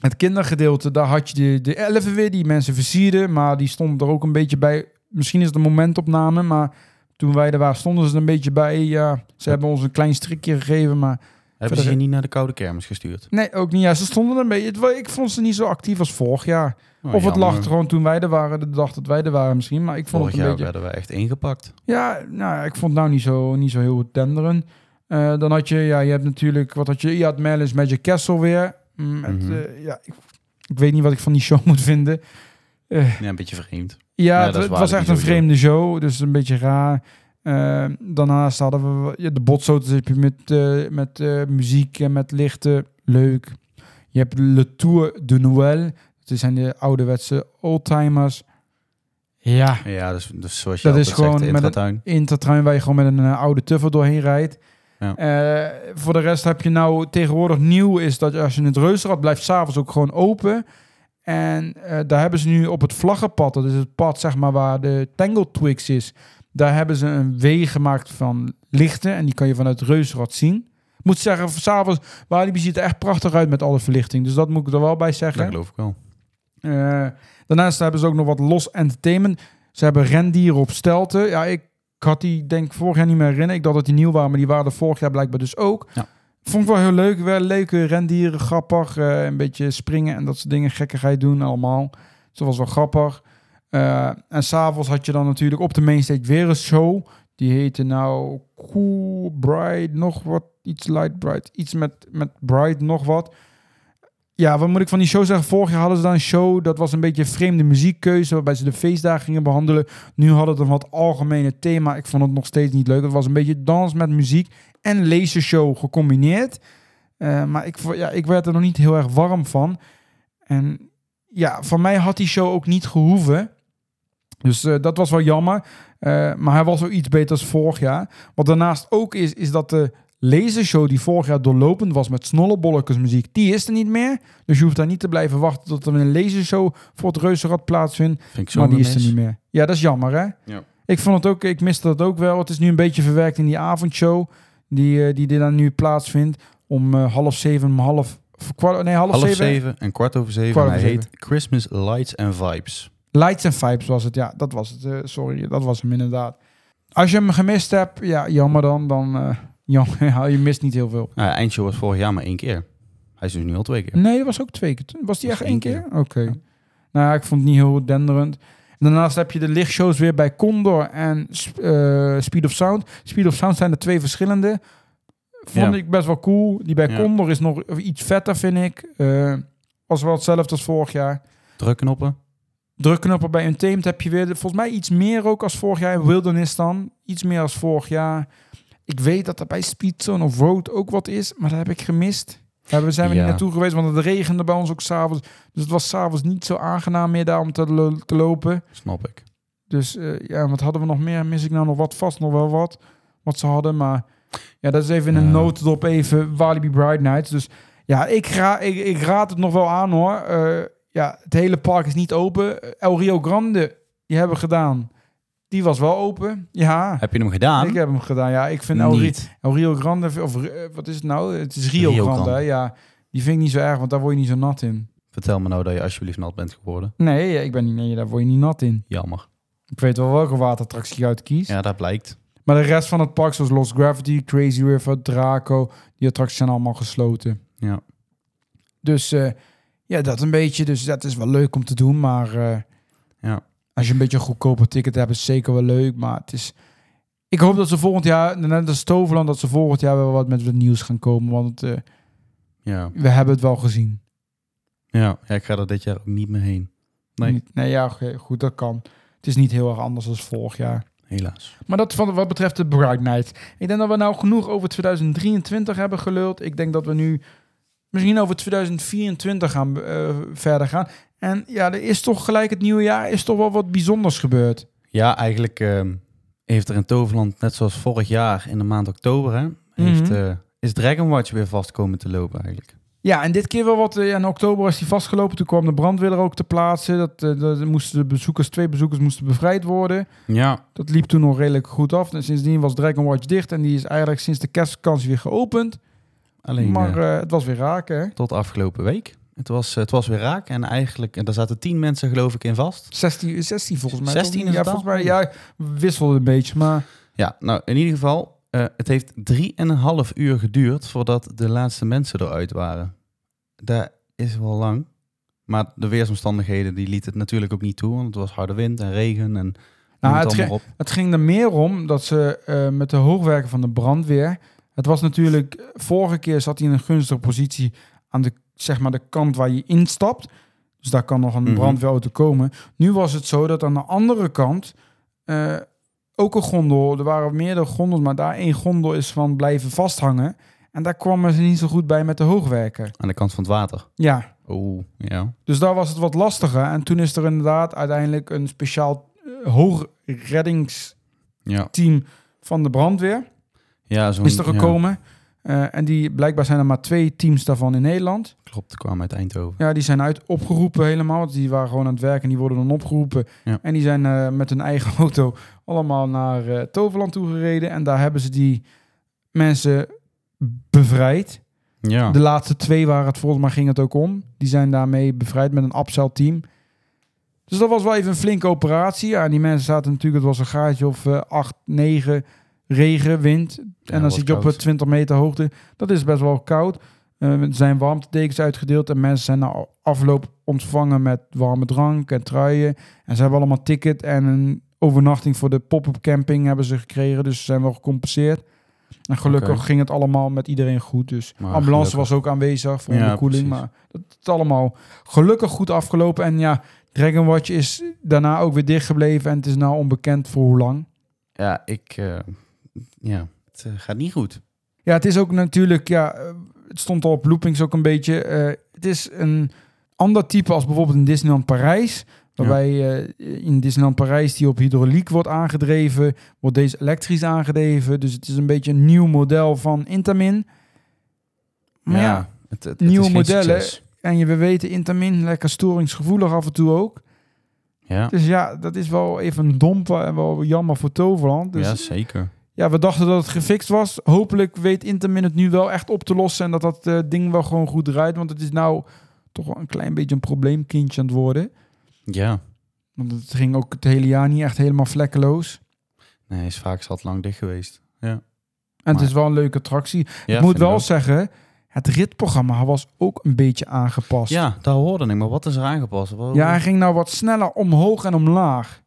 Het kindergedeelte, daar had je de, de elfen weer die mensen versierden. Maar die stonden er ook een beetje bij. Misschien is het een momentopname, maar toen wij er waren stonden ze er een beetje bij. Ja, ze hebben ons een klein strikje gegeven, maar... Hebben ze je niet naar de koude kermis gestuurd? Nee, ook niet. Ja, ze stonden er een beetje... Ik vond ze niet zo actief als vorig jaar. Oh, of het jammer. lag gewoon toen wij er waren, de dag dat wij er waren misschien. Maar ik vond Vorig het een jaar beetje... werden we echt ingepakt. Ja, nou, ik vond het nou niet zo, niet zo heel tenderen. Eh, dan had je, ja, je hebt natuurlijk, wat had je? Je had Merlin's Magic Castle weer. Mm, Mhm. eh, ja, ik, ik weet niet wat ik van die show moet vinden. Eh, Ja, een beetje vreemd. ja, Ja, het, het was echt een vreemde show, dus een beetje raar. Eh, daarnaast hadden we ja, de botsoters heb je met, eh, met eh, muziek en met lichten. Leuk. Je hebt Le Tour de Noël. Dat zijn de ouderwetse oldtimers. Ja, Ja, dus, dus zoals je Dat is gewoon zegt, met de een- intratuin. intertrein waar je gewoon met een oude tuffer doorheen rijdt. Ja. Eh, voor de rest heb je nou tegenwoordig nieuw is dat als je in het reuzenrad blijft s'avonds ook gewoon open. En eh, daar hebben ze nu op het vlaggenpad, dat is het pad zeg maar waar de Tangle Twix is. Daar hebben ze een weg gemaakt van lichten en die kan je vanuit het reuzenrad zien. Ik moet zeggen, s'avonds, Walibi ziet er echt prachtig uit met alle verlichting. Dus dat moet ik er wel bij zeggen. Dat geloof ik wel. Eh, daarnaast hebben ze ook nog wat los entertainment. Ze hebben rendieren op stelten. Ja, ik had die denk ik vorig jaar niet meer herinneren. Ik dacht dat die nieuw waren, maar die waren er vorig jaar blijkbaar dus ook. Ja. Vond ik wel heel leuk. Wel leuke rendieren, grappig. eh, een beetje springen en dat soort dingen. Gekkigheid doen allemaal. Dus dat was wel grappig. Eh, en s'avonds had je dan natuurlijk op de mainstage weer een show. Die heette nou Cool Bright, nog wat. Iets Light Bright. Iets met, met Bright, nog wat. Ja, wat moet ik van die show zeggen? Vorig jaar hadden ze dan een show. Dat was een beetje een vreemde muziekkeuze. Waarbij ze de feestdagen gingen behandelen. Nu hadden het een wat algemene thema. Ik vond het nog steeds niet leuk. Het was een beetje dans met muziek en lasershow gecombineerd. Eh, maar ik, ja, ik werd er nog niet heel erg warm van. En ja, van mij had die show ook niet gehoeven. Dus eh, dat was wel jammer. Eh, maar hij was wel iets beter als vorig jaar. Wat daarnaast ook is, is dat de lasershow die vorig jaar doorlopend was met snollebolletjes muziek, die is er niet meer. Dus je hoeft daar niet te blijven wachten tot er een lasershow voor het Reuzenrad plaatsvindt. Vind ik zo Maar die is er niet meer. Ja, dat is jammer hè. Ja. Ik vond het ook, ik miste dat ook wel. Het is nu een beetje verwerkt in die avondshow die, eh, die er dan nu plaatsvindt. Om eh, half zeven, om half, kwart, nee, half, Half zeven. zeven en kwart over zeven. Kwart en hij over heet Christmas Lights and Vibes. Lights and Vibes was het, ja, dat was het. eh, sorry, dat was hem inderdaad. Als je hem gemist hebt, ja, jammer dan. Dan, ja, je mist niet heel veel. Nou, eindshow was vorig jaar maar één keer. Hij is dus nu al twee keer. Nee, dat was ook twee keer. Was die Was echt één keer? Oké. Ja. Nou, ja, ik vond het niet heel denderend. Daarnaast heb je de lichtshows weer bij Condor en eh, Speed of Sound. Speed of Sound zijn er twee verschillende. Vond Ja. ik best wel cool. Die bij Ja. Condor is nog iets vetter, vind ik. Eh, was wel hetzelfde als vorig jaar. Drukknoppen. Drukknoppen bij Untamed heb je weer volgens mij iets meer ook als vorig jaar. In Wilderness dan. Iets meer als vorig jaar. Ik weet dat er bij Speedzone of Road ook wat is, maar dat heb ik gemist. Daar zijn we Ja. niet naartoe geweest, want het regende bij ons ook s'avonds. Dus het was s'avonds niet zo aangenaam meer daar om te, lo- te lopen. Snap ik. Dus eh, ja, wat hadden we nog meer? Mis ik nou nog wat? Vast nog wel wat. Wat ze hadden, maar ja, dat is even in een notendop even Walibi Bright Nights. Dus ja, ik, ga, ik, ik raad het nog wel aan hoor. Eh, ja, het hele park is niet open. El Rio Grande, die hebben we gedaan. Die was wel open. Ja, Heb je hem gedaan? ik heb hem gedaan. Ja, ik vind El. El Rio Grande, of eh, wat is het nou? Het is Rio, Rio Grande. Ja, die vind ik niet zo erg, want daar word je niet zo nat in. Vertel me nou dat je alsjeblieft nat bent geworden. Nee, ik ben niet, nee, daar word je niet nat in. Jammer. Ik weet wel welke waterattractie je uitkiest. Ja, dat blijkt. Maar de rest van het park, zoals Lost Gravity, Crazy River, Draco, die attracties zijn allemaal gesloten. Ja. Dus eh, ja, dat een beetje. Dus dat is wel leuk om te doen. Maar eh, Ja. Als je een beetje een goedkoper ticket hebt, is het zeker wel leuk. Maar het is... Ik hoop dat ze volgend jaar, net als Toverland, dat ze volgend jaar wel wat met wat nieuws gaan komen. Want eh, Ja. we hebben het wel gezien. Ja. ja, ik ga er dit jaar ook niet meer heen. Nee, Niet- nee ja, oké, goed, dat kan. Het is niet heel erg anders dan vorig jaar. helaas. Maar dat van wat betreft de Bright Night. Ik denk dat we nou genoeg over 2023 hebben geluld. Ik denk dat we nu misschien over 2024 gaan eh, verder gaan. En ja, er is toch gelijk het nieuwe jaar is toch wel wat bijzonders gebeurd. Ja, eigenlijk ehm, heeft er in Toverland, net zoals vorig jaar in de maand oktober, hè, heeft, Mhm. eh, is Dragon Watch weer vast komen te lopen eigenlijk. Ja, en dit keer wel wat. eh, in oktober is die vastgelopen. Toen kwam de brandweer er ook te plaatsen. Dat, eh, dat moesten de bezoekers, twee bezoekers moesten bevrijd worden. Ja, Dat liep toen nog redelijk goed af. En sindsdien was Dragon Watch dicht. En die is eigenlijk sinds de kerstvakantie weer geopend. alleen maar het was weer raken, hè? tot afgelopen week. Het was, het was weer raak en eigenlijk, en daar zaten tien mensen geloof ik in vast. 16, 16 volgens mij. 16 toch? is ja, volgens mij. Ja, wisselde een beetje, maar Ja, nou in ieder geval, eh, het heeft drieënhalf uur geduurd voordat de laatste mensen eruit waren. Dat is wel lang. Maar de weersomstandigheden die liet het natuurlijk ook niet toe, want het was harde wind en regen en Nou, het ging er meer om dat ze eh, met de hoogwerken van de brandweer. Het was natuurlijk, vorige keer zat hij in een gunstige positie aan de, zeg maar, de kant waar je instapt. Dus daar kan nog een Mhm. brandweerauto komen. Nu was het zo dat aan de andere kant eh, ook een gondel, er waren meerdere gondels, maar daar één gondel is van blijven vasthangen. En daar kwamen ze niet zo goed bij met de hoogwerken. Aan de kant van het water. Ja, Oh, ja. Dus daar was het wat lastiger. En toen is er inderdaad uiteindelijk een speciaal uh, hoogreddingsteam Ja, van de brandweer ja zo'n... is er ja, Eh, en die, blijkbaar zijn er maar twee teams daarvan in Nederland. klopt, kwamen uit Eindhoven. Ja, die zijn uit opgeroepen helemaal. Want die waren gewoon aan het werken en die worden dan opgeroepen. Ja. En die zijn eh, met hun eigen auto allemaal naar eh, Toverland toe gereden. En daar hebben ze die mensen bevrijd. Ja, De laatste twee waren het volgens mij ging het ook om. Die zijn daarmee bevrijd met een upsell team. Dus dat was wel even een flinke operatie. Ja, en die mensen zaten natuurlijk, het was een gaatje of 8, 9 regen, wind. en dan zit je op koud. eh, 20 meter hoogte. Dat is best wel koud. Eh, er zijn warmtedekens uitgedeeld en mensen zijn na afloop ontvangen met warme drank en truien. En ze hebben allemaal ticket en een overnachting voor de pop-up camping hebben ze gekregen. Dus ze zijn wel gecompenseerd. En gelukkig ging het allemaal met iedereen goed. Dus Maar ambulance gelukkig. was ook aanwezig voor Ja, de koeling. precies. Maar dat is allemaal gelukkig goed afgelopen. En ja, Dragon Watch is daarna ook weer dicht gebleven. En het is nou onbekend voor hoe lang. ja ik... eh, ja, het eh, gaat niet goed. Ja, het is ook natuurlijk, ja, eh, het stond al op loopings ook een beetje. eh, het is een ander type als bijvoorbeeld in Disneyland Parijs. Waarbij eh, in Disneyland Parijs die op hydrauliek wordt aangedreven, wordt deze elektrisch aangedreven. Dus het is een beetje een nieuw model van Intamin. Maar ja, het, het, het nieuwe is geen modellen. en je, we weten Intamin lekker storingsgevoelig af en toe ook. Ja, Dus ja, dat is wel even een domper en wel jammer voor Toverland. Dus ja, ja, we dachten dat het gefixt was. Hopelijk weet Intamin het nu wel echt op te lossen en dat dat eh, ding wel gewoon goed draait. Want het is nou toch wel een klein beetje een probleemkindje aan het worden. Ja. Want het ging ook het hele jaar niet echt helemaal vlekkeloos. Nee, is vaak zat lang dicht geweest. Ja. En Maar- het is wel een leuke attractie. ja ik moet wel zeggen, het ritprogramma was ook een beetje aangepast. Ja, daar hoorde ik. Maar wat is er aangepast? Wat- Ja, hij ging nou wat sneller omhoog en omlaag.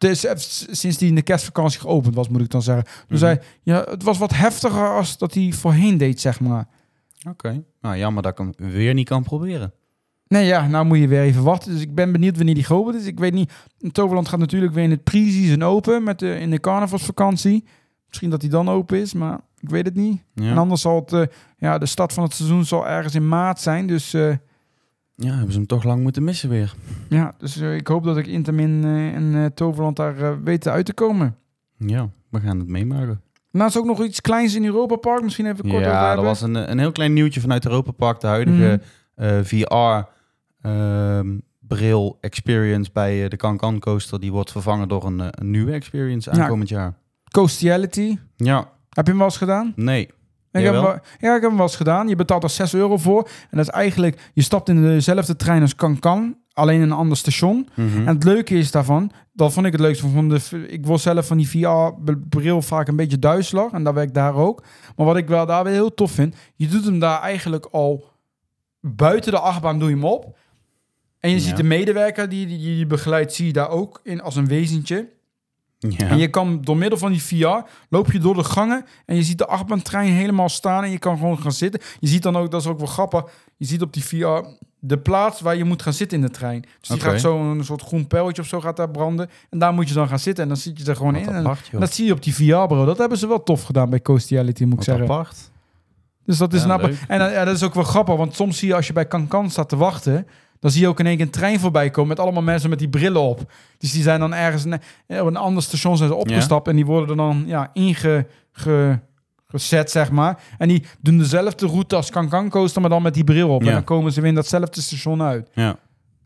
Dus eh, sinds die in de kerstvakantie geopend was, moet ik dan zeggen. Dus Mhm. hij, ja, het was wat heftiger als dat hij voorheen deed, zeg maar. Oké. Nou, jammer dat ik hem weer niet kan proberen. Nee, ja, nou moet je weer even wachten. Dus ik ben benieuwd wanneer die geopend is. Ik weet niet, Toverland gaat natuurlijk weer in het pre-season open met de, in de carnavalsvakantie. Misschien dat hij dan open is, maar ik weet het niet. Ja. En anders zal het, eh, ja, de start van het seizoen zal ergens in maart zijn. Dus eh, ja, hebben ze hem toch lang moeten missen weer. ja, dus eh, ik hoop dat ik Intermin eh, en eh, Toverland daar weten uit te komen. Ja, we gaan het meemaken. Naast ook nog iets kleins in Europa Park. Misschien even kort Ja, dat was een, een heel klein nieuwtje vanuit Europa Park. De huidige Mhm. VR ehm, bril experience bij de Cancan Coaster. Die wordt vervangen door een, een nieuwe experience Ja. aankomend jaar. Coastiality. Ja, Heb je hem wel eens gedaan? nee. Ik heb, ja, ik heb hem wel eens gedaan. Je betaalt er 6 euro voor. En dat is eigenlijk, je stapt in dezelfde trein als Cancan, alleen in een ander station. Mhm. En het leuke is daarvan, dat vond ik het leukste van de, ik word zelf van die VR-bril vaak een beetje duizelig. En dat werkt daar ook. Maar wat ik wel daar weer heel tof vind, je doet hem daar eigenlijk al buiten de achtbaan doe je hem op. En je Ja. ziet de medewerker die, die je begeleidt, zie je daar ook in als een wezentje. Ja. En je kan door middel van die VR loop je door de gangen en je ziet de achtbaantrein helemaal staan en je kan gewoon gaan zitten. Je ziet dan ook, dat is ook wel grappig, je ziet op die VR de plaats waar je moet gaan zitten in de trein. Dus die Oké. gaat zo een soort groen pijltje of zo gaat daar branden en daar moet je dan gaan zitten en dan zit je er gewoon Wat in. En, apart, joh. en dat zie je op die VR bro. Dat hebben ze wel tof gedaan bij Coastiality moet ik Wat zeggen. apart. Dus dat is Ja. En eh, ja, dat is ook wel grappig, want soms zie je als je bij Cancan staat te wachten, dan zie je ook in één keer een trein voorbij komen met allemaal mensen met die brillen op. Dus die zijn dan ergens ne- op een ander station zijn ze opgestapt en die worden er dan ja, inge, ge- gezet, zeg maar. En die doen dezelfde route als Cancan Coaster, maar dan met die bril op. Ja. En dan komen ze weer in datzelfde station uit. Ja,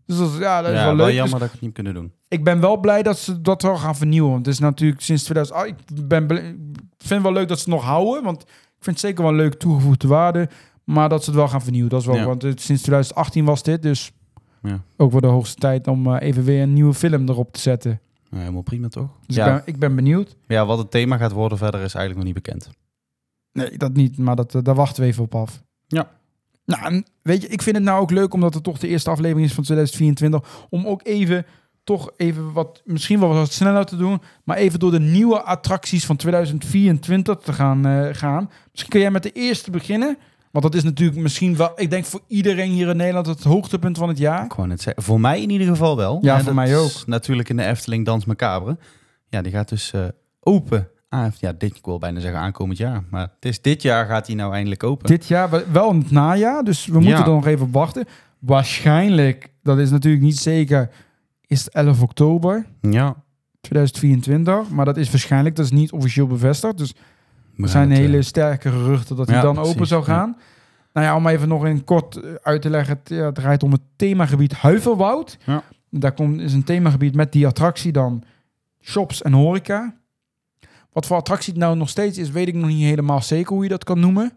Dus dat ja, dat is ja wel wel leuk. jammer Dus dat ik het niet kunnen doen. ik ben wel blij dat ze dat wel gaan vernieuwen. Want het is natuurlijk sinds 2000... ah, ik ben vind het wel leuk dat ze het nog houden, want ik vind het zeker wel een leuk toegevoegde waarde. Maar dat ze het wel gaan vernieuwen, dat is wel... Ja. Want het, sinds 2018 was dit, dus Ja. ook wel de hoogste tijd om eh, even weer een nieuwe film erop te zetten. Helemaal prima toch? Dus ja. ik, ben, ik ben benieuwd. ja, wat het thema gaat worden verder is eigenlijk nog niet bekend. Nee, dat niet, maar dat, eh, daar wachten we even op af. Ja. Nou, weet je, ik vind het nou ook leuk, omdat het toch de eerste aflevering is van 2024, om ook even, toch even wat, misschien wel wat sneller te doen, maar even door de nieuwe attracties van 2024 te gaan, eh, gaan. Misschien kun jij met de eerste beginnen, want dat is natuurlijk misschien wel, ik denk voor iedereen hier in Nederland het hoogtepunt van het jaar. Ik wou net zeggen, voor mij in ieder geval wel. Ja, voor mij ook. Natuurlijk in de Efteling Dans Macabre. Ja, die gaat dus eh, open. Ah, ja, dit, ik wil bijna zeggen aankomend jaar. Maar het is dit jaar gaat hij nou eindelijk open. Dit jaar, wel- in het najaar, dus we moeten Ja. er nog even op wachten. Waarschijnlijk, dat is natuurlijk niet zeker, is het 11 oktober. Ja. 2024. Maar dat is waarschijnlijk, dat is niet officieel bevestigd. Dus er zijn het, hele eh, sterke geruchten dat hij ja, dan precies, open zou ja. gaan. Nou ja, om even nog in kort eh, uit te leggen. Het, ja, het draait om het themagebied Huiverwoud. Ja. Daar komt, is een themagebied met die attractie dan shops en horeca. Wat voor attractie het nou nog steeds is, weet ik nog niet helemaal zeker hoe je dat kan noemen.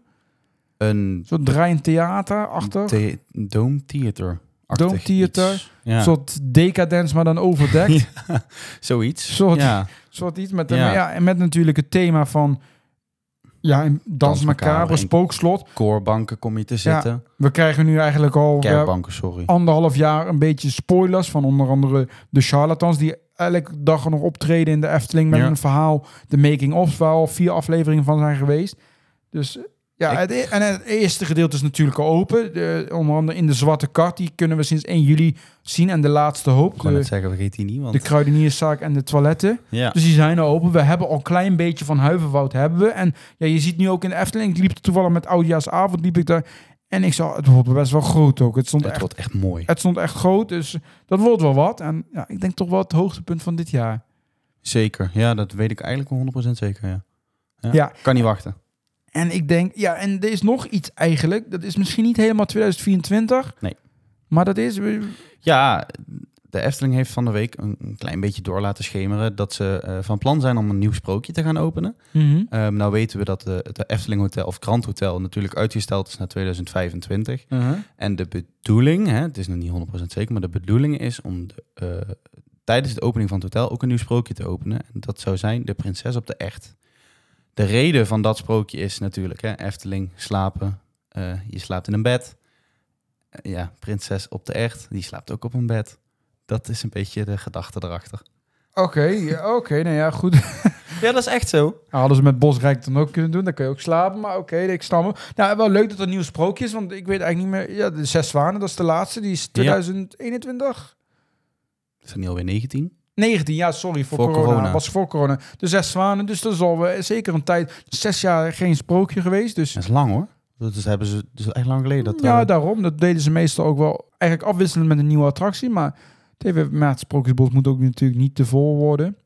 een Zo'n draaiend theater achter. the Dome Theater. Dome Theater. Ja. Een soort decadence, maar dan overdekt. Zoiets. Soort- Ja. soort iets met, Ja. ja. ja, en met natuurlijk het thema van ja, in Dans Macabre, Spookslot. Koorbanken kom je te zitten. We krijgen nu eigenlijk al Kerkbanken, sorry. anderhalf jaar een beetje spoilers van onder andere de charlatans die elke dag nog optreden in de Efteling met Ja. een verhaal. De making-ofs waar al vier afleveringen van zijn geweest. Dus ja, het, e- en het eerste gedeelte is natuurlijk open. De, onder andere in de Zwarte Kart, die kunnen we sinds 1 juli zien. En de laatste hoop, Ik net de, zeggen, vergeet die niet. Want... de kruidenierszaak en de toiletten. ja. Dus die zijn er open. We hebben al een klein beetje van Huiverwoud hebben we. En ja, je ziet nu ook in de Efteling. Ik liep toevallig met oudjaarsavond liep ik daar. En ik zag, het wordt best wel groot ook. Het stond, het echt, wordt echt mooi. het stond echt groot. Dus dat wordt wel wat. En ja, ik denk toch wel het hoogtepunt van dit jaar. Zeker. Ja, dat weet ik eigenlijk wel 100% zeker, ja. ja. Ja. Kan niet wachten. En ik denk, ja, en er is nog iets eigenlijk. Dat is misschien niet helemaal 2024. Nee. Maar dat is... Ja, de Efteling heeft van de week een, klein beetje door laten schemeren... dat ze eh, van plan zijn om een nieuw sprookje te gaan openen. Mhm. Ehm, nou weten we dat de, het Efteling Hotel of Grand Hotel natuurlijk uitgesteld is naar 2025. Uh-huh. En de bedoeling, hè, het is nog niet 100% zeker, maar de bedoeling is om de, eh, tijdens de opening van het hotel ook een nieuw sprookje te openen. En dat zou zijn De Prinses op de Echt. De reden van dat sprookje is natuurlijk hè, Efteling, slapen. eh, je slaapt in een bed. Eh, ja, Prinses op de Echt, die slaapt ook op een bed. Dat is een beetje de gedachte erachter. Oké, ja, oké, nou ja, goed. Ja, dat is echt zo. Nou, hadden ze met Bosrijk dan ook kunnen doen. Dan kun je ook slapen. Maar oké, ik snap hem. Nou, wel leuk dat er een nieuw sprookje is. Want ik weet eigenlijk niet meer. Ja, de Zes Zwanen, dat is de laatste. Die is 2021. Is dat niet alweer 19? 19, ja, sorry, voor, Voor corona. corona. Was voor corona. De zes zwanen, dus dat is al eh, zeker een tijd. Zes jaar geen sprookje geweest, dus... Dat is lang hoor. Dat is, hebben ze, dat is echt lang geleden. Dat, ja, eh, daarom. Dat deden ze meestal ook wel eigenlijk afwisselend met een nieuwe attractie. Maar TV het Sprookjesbos moet ook natuurlijk niet te vol worden.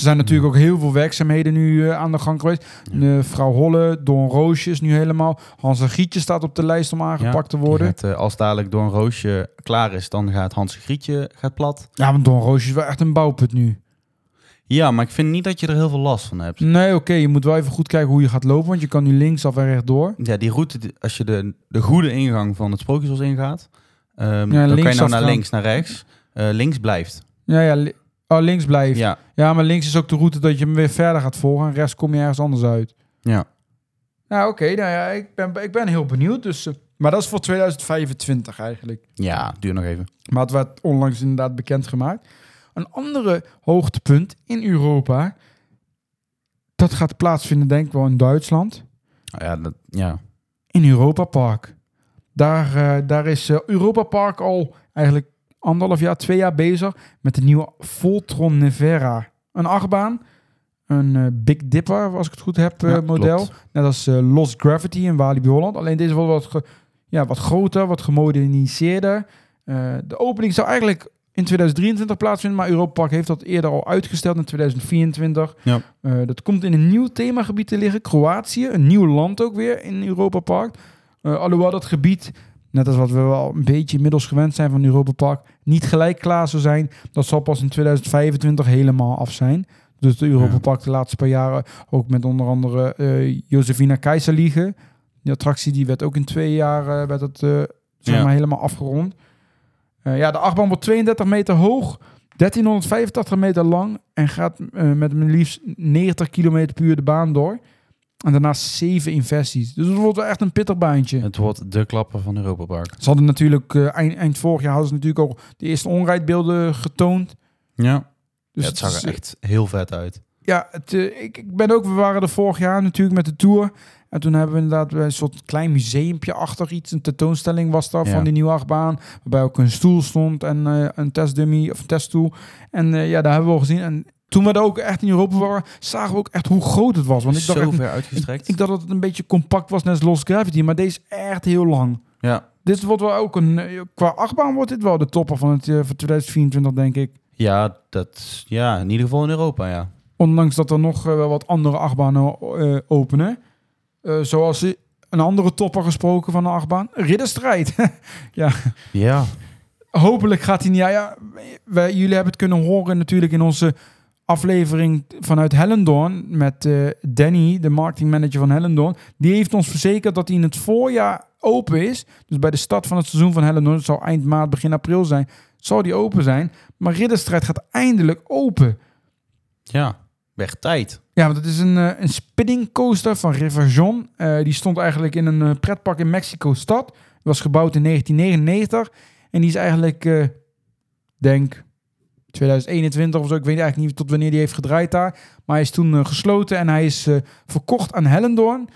Er zijn natuurlijk ook heel veel werkzaamheden nu eh, aan de gang geweest. Ja. Eh, Vrouw Holle, Don Roosje is nu helemaal. Hans en Grietje staat op de lijst om aangepakt te worden. gaat, eh, als dadelijk een roosje klaar is, dan gaat Hans Grietje gaat plat. Ja, want Don Roosje is wel echt een bouwput nu. Ja, maar ik vind niet dat je er heel veel last van hebt. Nee, oké, je moet wel even goed kijken hoe je gaat lopen. Want je kan nu linksaf en rechtdoor. Ja, die route, als je de, de goede ingang van het Sprookjesbos ingaat, ehm, dan kan je nou naar links, naar rechts. Links blijft. Ja, ja. Oh, links blijft. Ja. Ja, maar links is ook de route dat je hem weer verder gaat volgen. En rechts kom je ergens anders uit. ja. Nou, oké. nou ja, ik ben, ik ben heel benieuwd. Dus, eh, maar dat is voor 2025 eigenlijk. Ja, duur nog even. Maar het werd onlangs inderdaad bekendgemaakt. Een andere hoogtepunt in Europa. Dat gaat plaatsvinden, denk ik wel in Duitsland. Nou ja, dat, ja. In Europa Park. Daar, eh, daar is eh, Europa Park al eigenlijk anderhalf jaar, twee jaar bezig met de nieuwe Voltron Nevera. Een achtbaan. Een eh, Big Dipper, als ik het goed heb, eh, Ja, model. klopt. Net als eh, Lost Gravity in Walibi Holland. Alleen deze wordt wat, ge- ja, wat groter, wat gemoderniseerder. De opening zou eigenlijk in 2023 plaatsvinden, maar Europa Park heeft dat eerder al uitgesteld in 2024. Ja. Dat komt in een nieuw themagebied te liggen, Kroatië. Een nieuw land ook weer in Europa Park. Alhoewel dat gebied, net als wat we wel een beetje inmiddels gewend zijn van Europa Park, niet gelijk klaar zou zijn. Dat zal pas in 2025 helemaal af zijn. Dus de Europa. Park de laatste paar jaren ook met onder andere eh Josefina Keizer Die attractie die werd ook in twee jaar eh, werd het, eh, zeg Ja. maar helemaal afgerond. Ja, de achtbaan wordt 32 meter hoog, 1385 meter lang en gaat met liefst 90 km per uur de baan door. En daarnaast zeven inversies. Dus het wordt wel echt een pittig baantje. Het wordt de klapper van Europa Park. Ze hadden natuurlijk eh, eind, eind vorig jaar hadden ze natuurlijk al de eerste onrijdbeelden getoond. Ja, Dus ja het zag er echt heel vet uit. Ja, het, eh, ik, ik ben ook, we waren er vorig jaar natuurlijk met de tour. En toen hebben we inderdaad een soort klein museumpje achter iets. Een tentoonstelling was daar Ja. van die nieuwe achtbaan. Waarbij ook een stoel stond en eh, een testdummy of een teststoel. En eh, ja, daar hebben we al gezien. En toen we er ook echt in Europa waren, zagen we ook echt hoe groot het was. Want ik dacht, Zo echt, ver uitgestrekt. ik dacht dat het een beetje compact was, net als Lost Gravity. Maar deze is echt heel lang. ja. Dit wordt wel ook een, eh, qua achtbaan wordt dit wel de topper van het eh, voor 2024, denk ik. Ja, dat, ja, in ieder geval in Europa, ja. Ondanks dat er nog eh, wel wat andere achtbanen openen. Zoals een andere topper gesproken van een achtbaan. Ridderstrijd. Ja, Hopelijk gaat hij niet... Ja, ja, wij, jullie hebben het kunnen horen natuurlijk in onze aflevering vanuit Hellendoorn. Met eh, Danny, de marketingmanager van Hellendoorn. Die heeft ons verzekerd dat hij in het voorjaar open is. Dus bij de start van het seizoen van Hellendoorn. Het zou eind maart, begin april zijn. Zal die open zijn. Maar Ridderstrijd gaat eindelijk open. ja. Werd tijd. Ja, want het is een, eh, een spinning coaster van River John. Eh, die stond eigenlijk in een pretpark in Mexico-stad. Was gebouwd in 1999. En die is eigenlijk, denk 2021 of zo. Ik weet eigenlijk niet tot wanneer die heeft gedraaid daar. Maar hij is toen eh, gesloten en hij is eh, verkocht aan Hellendoorn.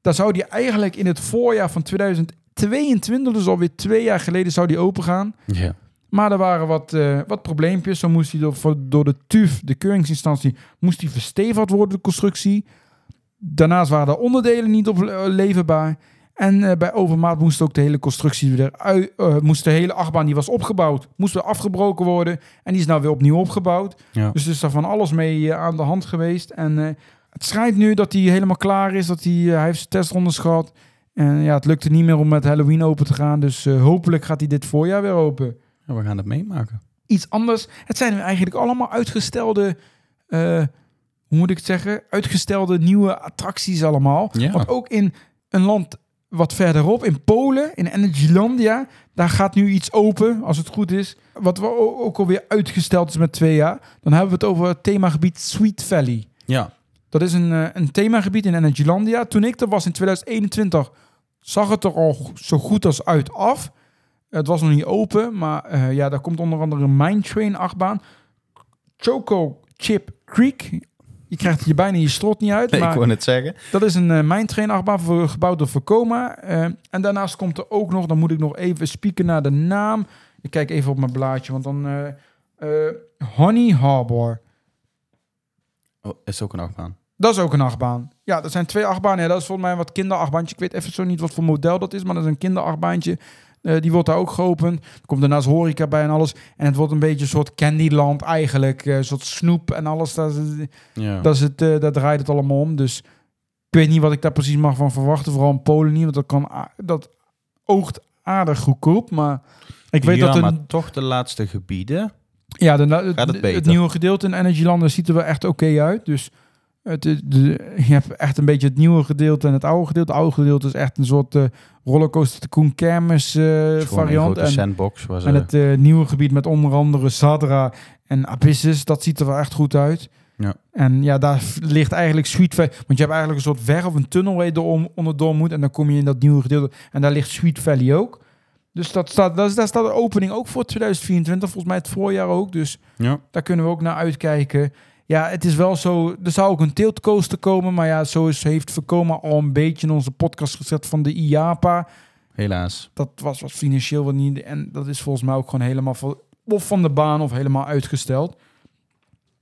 Daar zou die eigenlijk in het voorjaar van 2022, dus alweer twee jaar geleden, zou die open gaan. Ja. Maar er waren wat, eh, wat probleempjes. Zo moest hij door, door de TUF, de keuringsinstantie, moest hij verstevigd worden, de constructie. Daarnaast waren de onderdelen niet op leverbaar. En eh, bij overmaat moest ook de hele constructie weer uit, eh, moest de hele achtbaan die was opgebouwd, moest weer afgebroken worden. En die is nou weer opnieuw opgebouwd. Ja. Dus er is daar van alles mee eh, aan de hand geweest. En het schijnt nu dat hij helemaal klaar is, dat hij, hij heeft zijn testrondes gehad. En ja, het lukte niet meer om met Halloween open te gaan. Dus hopelijk gaat hij dit voorjaar weer open Ja, we gaan het meemaken. iets anders. Het zijn eigenlijk allemaal uitgestelde, hoe moet ik het zeggen? Uitgestelde nieuwe attracties allemaal. Ja. Want ook in een land wat verderop, in Polen, in Energylandia, daar gaat nu iets open, als het goed is. Wat we ook alweer uitgesteld is met twee jaar. Dan hebben we het over het themagebied Sweet Valley. Ja. Dat is een, eh, een themagebied in Energylandia. Toen ik er was in 2021, zag het er al zo goed als uit af. Het was nog niet open, maar eh, ja, daar komt onder andere een Mine Train achtbaan. Choco Chip Creek. Je krijgt het je bijna je strot niet uit. Nee, ik maar wou net zeggen. dat is een uh, Mine Train achtbaan voor, gebouwd door Vekoma. Eh, en daarnaast komt er ook nog, dan moet ik nog even spieken naar de naam. Ik kijk even op mijn blaadje, want dan, eh, Eh, Honey Harbor. Oh, is ook een achtbaan. Dat is ook een achtbaan. Ja, dat zijn twee achtbanen. Ja, dat is volgens mij wat kinderachtbaantje. Ik weet even zo niet wat voor model dat is, maar dat is een kinderachtbaantje. Eh, die wordt daar ook geopend. Er komt daarnaast horeca bij en alles. En het wordt een beetje een soort Candyland eigenlijk. eh, Een soort snoep en alles. Dat is, Ja. dat is het, eh, daar draait het allemaal om. Dus ik weet niet wat ik daar precies mag van verwachten. Vooral in Polen niet, want dat, kan, dat oogt aardig goedkoop. Maar ik weet ja, dat... maar Een, toch de laatste gebieden. ja, de, het, het nieuwe gedeelte in Energylanden ziet er wel echt oké uit. Dus het, de, de- je hebt echt een beetje het nieuwe gedeelte en het oude gedeelte. Het oude gedeelte is echt een soort eh rollercoaster tycoon kermis eh, Het variant. En, sandbox. Ze, en het eh, nieuwe gebied met onder andere Sadra en Abyssus, dat ziet er wel echt goed uit. Ja. En ja, daar ligt eigenlijk Sweet Valley. Want je hebt eigenlijk een soort weg of een tunnel waar je door, onderdoor moet. En dan kom je in dat nieuwe gedeelte. En daar ligt Sweet Valley ook. Dus dat staat, dat daar staat de opening ook voor 2024. Volgens mij het voorjaar ook. Dus ja. daar kunnen we ook naar uitkijken. Ja, het is wel zo. Er zou ook een tiltcoaster komen. Maar ja, zo is, heeft Vekoma al een beetje in onze podcast gezet van de IAPA. Helaas. Dat was wat financieel wat niet. En dat is volgens mij ook gewoon helemaal van, of van de baan of helemaal uitgesteld.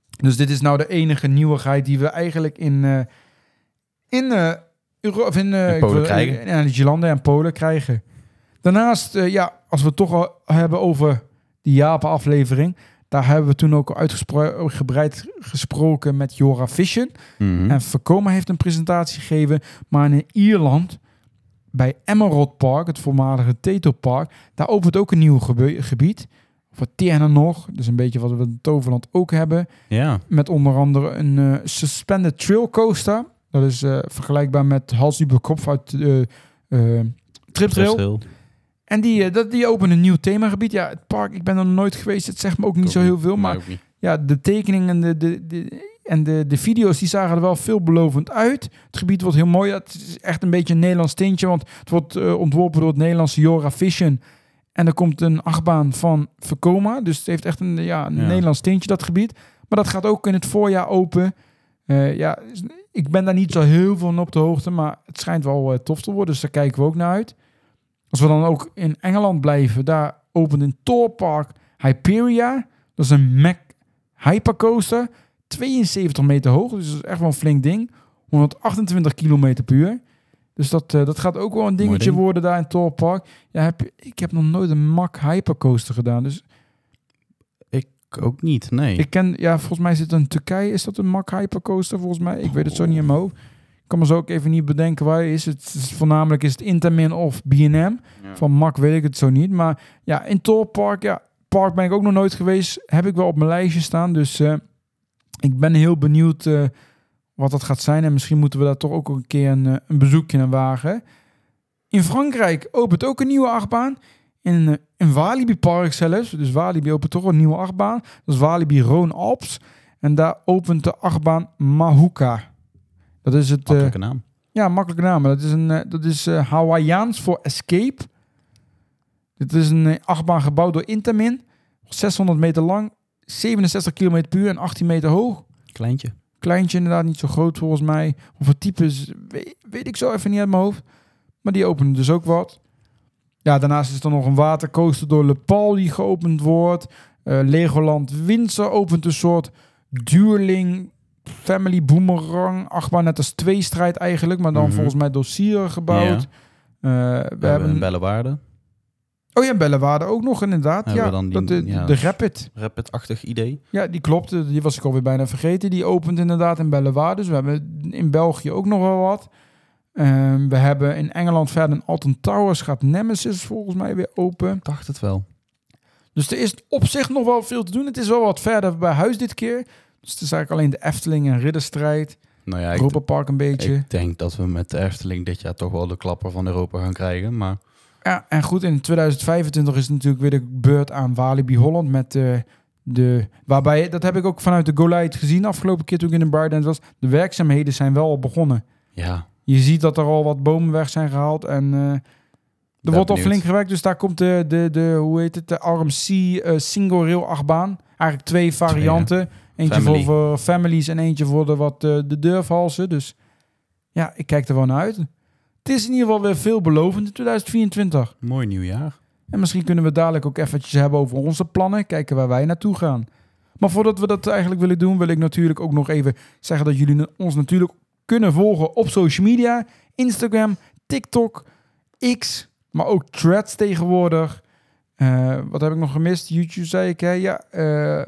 Dus dit is nou de enige nieuwigheid die we eigenlijk in, eh in, Euro of in, In ik Polen wil- krijgen. In Nederlanden en Polen krijgen. Daarnaast, ja, als we het toch al hebben over die Japan-aflevering. Daar hebben we toen ook uitgebreid gesproken met Jora Vision. Mhm. En Vekoma heeft een presentatie gegeven. Maar in Ierland, bij Emerald Park, het voormalige Teto Park, daar opent ook een nieuw gebied. Voor Tierna nog. Dus een beetje wat we in Toverland ook hebben. Ja. Met onder andere een eh, suspended trail coaster. Dat is eh, vergelijkbaar met Hals Kopf uit eh eh, Trip Trail. En die, eh, dat, die openen een nieuw themagebied. Ja, het park, ik ben er nog nooit geweest. Het zegt me ook niet zo heel veel. Maar ja, de tekeningen en de, de, de, en de, de video's die zagen er wel veelbelovend uit. Het gebied wordt heel mooi. Ja, Het is echt een beetje een Nederlands tintje, want het wordt eh, ontworpen door het Nederlandse Jora Vision. En er komt een achtbaan van Vekoma. Dus het heeft echt een, ja, een Ja. Nederlands tintje, dat gebied. Maar dat gaat ook in het voorjaar open. Eh, ja, ik ben daar niet zo heel veel van op de hoogte, maar het schijnt wel tof te worden. Dus daar kijken we ook naar uit. Als we dan ook in Engeland blijven, daar opent een Thor Park Hyperia. Dat is een Mac Hypercoaster. 72 meter hoog, dus dat is echt wel een flink ding. 128 kilometer per uur. Dus dat, eh, dat gaat ook wel een dingetje ding. worden daar in Thor Park. Ja, heb ik heb nog nooit een Mac Hypercoaster gedaan. Dus Ik ook niet, nee. ik ken, ja, volgens mij zit in Turkije, is dat een Mack Hypercoaster volgens mij? Ik weet het zo niet in mijn hoofd. Ik kan me zo ook even niet bedenken waar is. Het is voornamelijk is het Intamin of B&M. Ja. Van Mack weet ik het zo niet. Maar ja, in Thor Park, ja, park ben ik ook nog nooit geweest. Heb ik wel op mijn lijstje staan. Dus eh, ik ben heel benieuwd eh, wat dat gaat zijn. En misschien moeten we daar toch ook een keer een, eh, een bezoekje naar wagen. In Frankrijk opent ook een nieuwe achtbaan. In, in Walibi Park zelfs. Dus Walibi opent toch een nieuwe achtbaan. Dat is Walibi Rhône Alps. En daar opent de achtbaan Mahuka. Dat is het... eh, Makkelijke naam. ja, makkelijke naam. Dat is, een, eh, dat is eh, Hawaiiaans voor escape. Dit is een eh, achtbaan gebouwd door Intamin. 600 meter lang, 67 km per uur en 18 meter hoog. Kleintje. Kleintje inderdaad, niet zo groot volgens mij. Of het type is, weet, weet ik zo even niet uit mijn hoofd. Maar die openen dus ook wat. Ja, daarnaast is er nog een watercoaster door Le Pal die geopend wordt. Eh, Legoland Windsor opent een soort duurling family boomerang. Achtbaan net als twee strijd eigenlijk, maar dan Mhm. volgens mij door Sieren gebouwd. Ja. Eh, we, We, hebben een Bellewaarde. Oh ja, Bellewaarde ook nog inderdaad. Hebben Ja, dan dat, die- de, ja, de Rapid. Rapid-achtig idee. Ja, die klopt. Die was ik alweer bijna vergeten. Die opent inderdaad in Bellewaarde. Dus we hebben in België ook nog wel wat. Ehm, we hebben in Engeland verder een Alton Towers. Gaat Nemesis volgens mij weer open. Ik dacht het wel. Dus er is op zich nog wel veel te doen. Het is wel wat verder bij huis dit keer. Dus het is eigenlijk alleen de Efteling en Ridderstrijd. Nou ja, ik, Europa Park een beetje. ik denk dat we met de Efteling dit jaar toch wel de klapper van Europa gaan krijgen. Maar Ja, en goed, in 2025 is het natuurlijk weer de beurt aan Walibi Holland met eh, de... Waarbij, dat heb ik ook vanuit de Go Light gezien afgelopen keer toen ik in de Brightland was. De werkzaamheden zijn wel al begonnen. ja, Je ziet dat er al wat bomen weg zijn gehaald en eh, er ben wordt al flink gewerkt. Dus daar komt de, de, de hoe heet het, de RMC eh, single rail achtbaan. Eigenlijk twee varianten. Eentje Family. voor, voor families en eentje voor de wat eh, de durfhalsen. Dus ja, ik kijk er wel naar uit. Het is in ieder geval weer veelbelovend in 2024. mooi nieuwjaar. En misschien kunnen we dadelijk ook eventjes hebben over onze plannen. Kijken waar wij naartoe gaan. Maar voordat we dat eigenlijk willen doen, wil ik natuurlijk ook nog even zeggen dat jullie ons natuurlijk kunnen volgen op social media. Instagram, TikTok, X, maar ook Threads tegenwoordig. Uh, wat heb ik nog gemist? YouTube zei ik, hè? Ja, uh,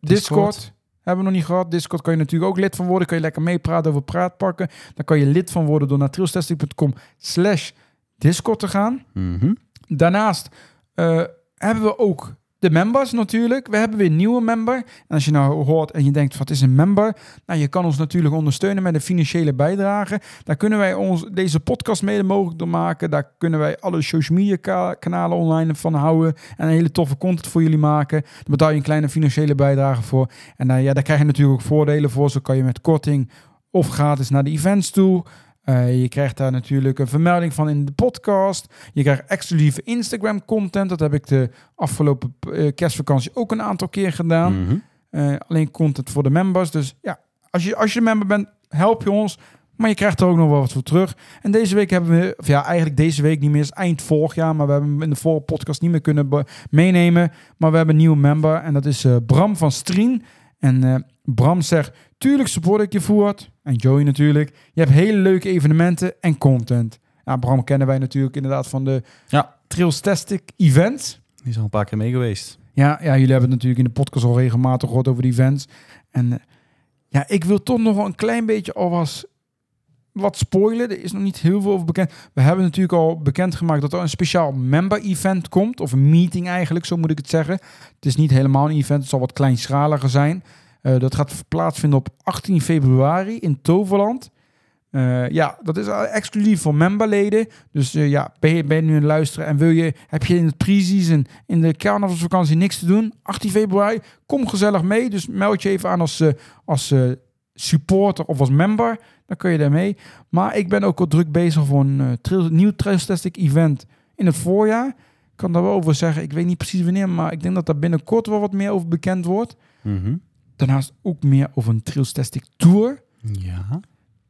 Discord. Discord. Hebben we nog niet gehad. Discord kan je natuurlijk ook lid van worden. Kan je lekker meepraten over praatpakken. Dan kan je lid van worden door naar trailstesting.com slash Discord te gaan. Mm -hmm. Daarnaast uh, hebben we ook de members natuurlijk. We hebben weer een nieuwe member. En als je nou hoort en je denkt, wat is een member? Nou, je kan ons natuurlijk ondersteunen met een financiële bijdrage. Daar kunnen wij ons, deze podcast mede mogelijk door maken. Daar kunnen wij alle social media kanalen online van houden. En een hele toffe content voor jullie maken. Daar betaal je een kleine financiële bijdrage voor. En uh, ja, daar krijg je natuurlijk ook voordelen voor. Zo kan je met korting of gratis naar de events toe. Uh, je krijgt daar natuurlijk een vermelding van in de podcast. Je krijgt exclusieve Instagram content. Dat heb ik de afgelopen uh, kerstvakantie ook een aantal keer gedaan. Mm -hmm. uh, alleen content voor de members. Dus ja, als je, als je member bent, help je ons. Maar je krijgt er ook nog wel wat voor terug. En deze week hebben we, of ja, eigenlijk deze week niet meer, is eind vorig jaar. Maar we hebben hem in de vorige podcast niet meer kunnen meenemen. Maar we hebben een nieuwe member en dat is Bram van Strien. En Bram zegt, tuurlijk support ik je voert. En Joey natuurlijk. Je hebt hele leuke evenementen en content. Ja, Bram kennen wij natuurlijk inderdaad van de ja. Trailstastic events. Die is al een paar keer mee geweest. Ja, ja, jullie hebben het natuurlijk in de podcast al regelmatig gehoord over die events. En uh, ja, ik wil toch nog een klein beetje alvast wat spoilen. Er is nog niet heel veel over bekend. We hebben natuurlijk al bekendgemaakt dat er een speciaal member-event komt. Of een meeting eigenlijk, zo moet ik het zeggen. Het is niet helemaal een event, het zal wat kleinschaliger zijn. Uh, dat gaat plaatsvinden op 18 februari in Toverland. Uh, ja, dat is exclusief voor memberleden. Dus uh, ja, ben je, nu het luisteren en wil je, heb je in het pre-season, in de carnavalsvakantie niks te doen? 18 februari, kom gezellig mee. Dus meld je even aan als, als supporter of als member. Dan kun je daar mee. Maar ik ben ook al druk bezig voor een trail, nieuw Trailstastic event in het voorjaar. Ik kan daar wel over zeggen. Ik weet niet precies wanneer, maar ik denk dat daar binnenkort wel wat meer over bekend wordt. Mm -hmm. Daarnaast ook meer over een Trailstastic Tour. Ja.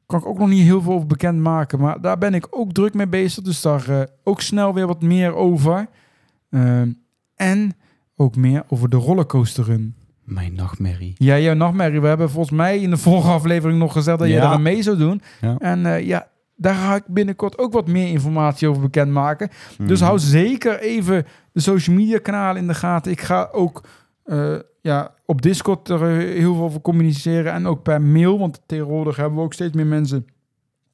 Kan ik ook nog niet heel veel over bekend maken. Maar daar ben ik ook druk mee bezig. Dus daar uh, ook snel weer wat meer over. Uh, en ook meer over de rollercoaster run. Mijn nachtmerrie. Ja, jouw nachtmerrie. We hebben volgens mij in de vorige aflevering nog gezegd dat ja. je daar mee zou doen. Ja. En uh, ja, daar ga ik binnenkort ook wat meer informatie over bekendmaken. Mm. Dus hou zeker even de social media kanalen in de gaten. Ik ga ook uh, ja, op Discord er heel veel over communiceren en ook per mail. Want tegenwoordig hebben we ook steeds meer mensen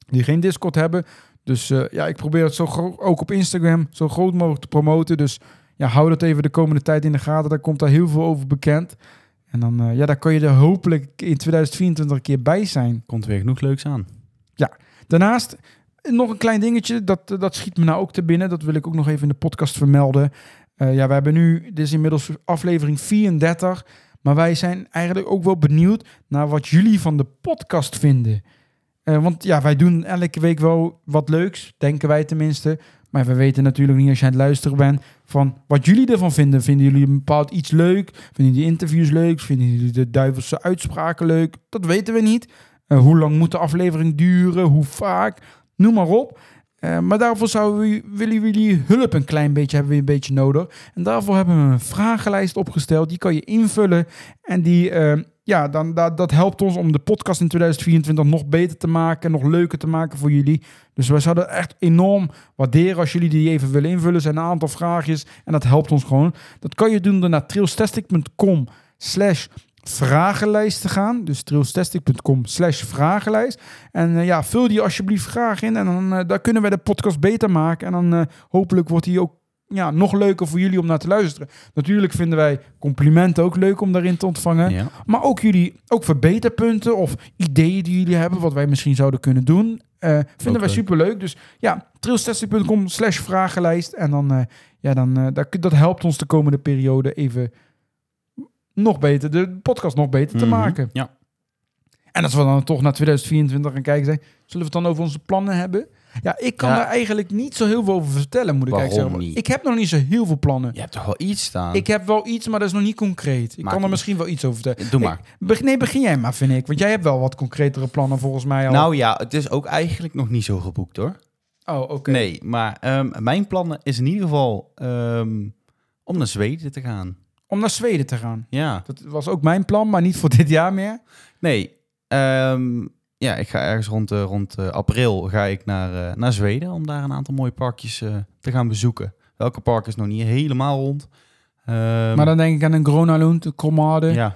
die geen Discord hebben. Dus uh, ja, ik probeer het zo ook op Instagram zo groot mogelijk te promoten. Dus ja, hou dat even de komende tijd in de gaten. Daar komt daar heel veel over bekend. En dan, uh, ja, daar kan je er hopelijk in 2024 een keer bij zijn. Komt weer genoeg leuks aan. Ja, daarnaast nog een klein dingetje. Dat, dat schiet me nou ook te binnen. Dat wil ik ook nog even in de podcast vermelden. Uh, ja, we hebben nu, dit is inmiddels aflevering 34. Maar wij zijn eigenlijk ook wel benieuwd naar wat jullie van de podcast vinden. Uh, want ja, wij doen elke week wel wat leuks, denken wij tenminste. Maar we weten natuurlijk niet als je aan het luisteren bent van wat jullie ervan vinden. Vinden jullie een bepaald iets leuk? Vinden jullie interviews leuk? Vinden jullie de duivelse uitspraken leuk? Dat weten we niet. Uh, hoe lang moet de aflevering duren? Hoe vaak? Noem maar op. Uh, maar daarvoor zouden we, willen jullie hulp een klein beetje, hebben we een beetje nodig. En daarvoor hebben we een vragenlijst opgesteld. Die kan je invullen. En die, uh, ja, dan, dat, dat helpt ons om de podcast in 2024 nog beter te maken. Nog leuker te maken voor jullie. Dus wij zouden echt enorm waarderen als jullie die even willen invullen. Er zijn een aantal vraagjes. En dat helpt ons gewoon. Dat kan je doen door naar trailstastic.com slash vragenlijst te gaan. Dus trailstastic.com slash vragenlijst. En uh, ja, vul die alsjeblieft graag in. En dan uh, daar kunnen wij de podcast beter maken. En dan uh, hopelijk wordt die ook ja, nog leuker voor jullie om naar te luisteren. Natuurlijk vinden wij complimenten ook leuk om daarin te ontvangen. Ja. Maar ook jullie, ook verbeterpunten of ideeën die jullie hebben, wat wij misschien zouden kunnen doen. vinden Ook wij leuk. super leuk. Dus ja, trailstastic.com slash vragenlijst. En dan, ja, dan dat, dat helpt ons de komende periode even nog beter, de podcast nog beter te Mhm. maken. Ja. En als we dan toch naar 2024 gaan kijken zijn, zullen we het dan over onze plannen hebben? Ja, ik kan Ja. daar eigenlijk niet zo heel veel over vertellen, moet ik Waarom eigenlijk zeggen. niet? Ik heb nog niet zo heel veel plannen. Je hebt toch wel iets staan? Ik heb wel iets, maar dat is nog niet concreet. Ik kan er niet. misschien wel iets over vertellen. Doe maar. Ik- beg- nee, begin jij maar, vind ik. Want jij hebt wel wat concretere plannen volgens mij al. Nou ja, het is ook eigenlijk nog niet zo geboekt hoor. Oh, oké. Nee, maar ehm, mijn plannen is in ieder geval ehm, om naar Zweden te gaan. Om naar Zweden te gaan. Ja. Dat was ook mijn plan, maar niet voor dit jaar meer. Nee. ehm, ja, ik ga ergens rond, eh, rond eh, april ga ik naar, eh, naar Zweden om daar een aantal mooie parkjes te gaan bezoeken. Welke park is nog niet helemaal rond? Ehm, maar dan denk ik aan een Gronalund, een Kromade, ja,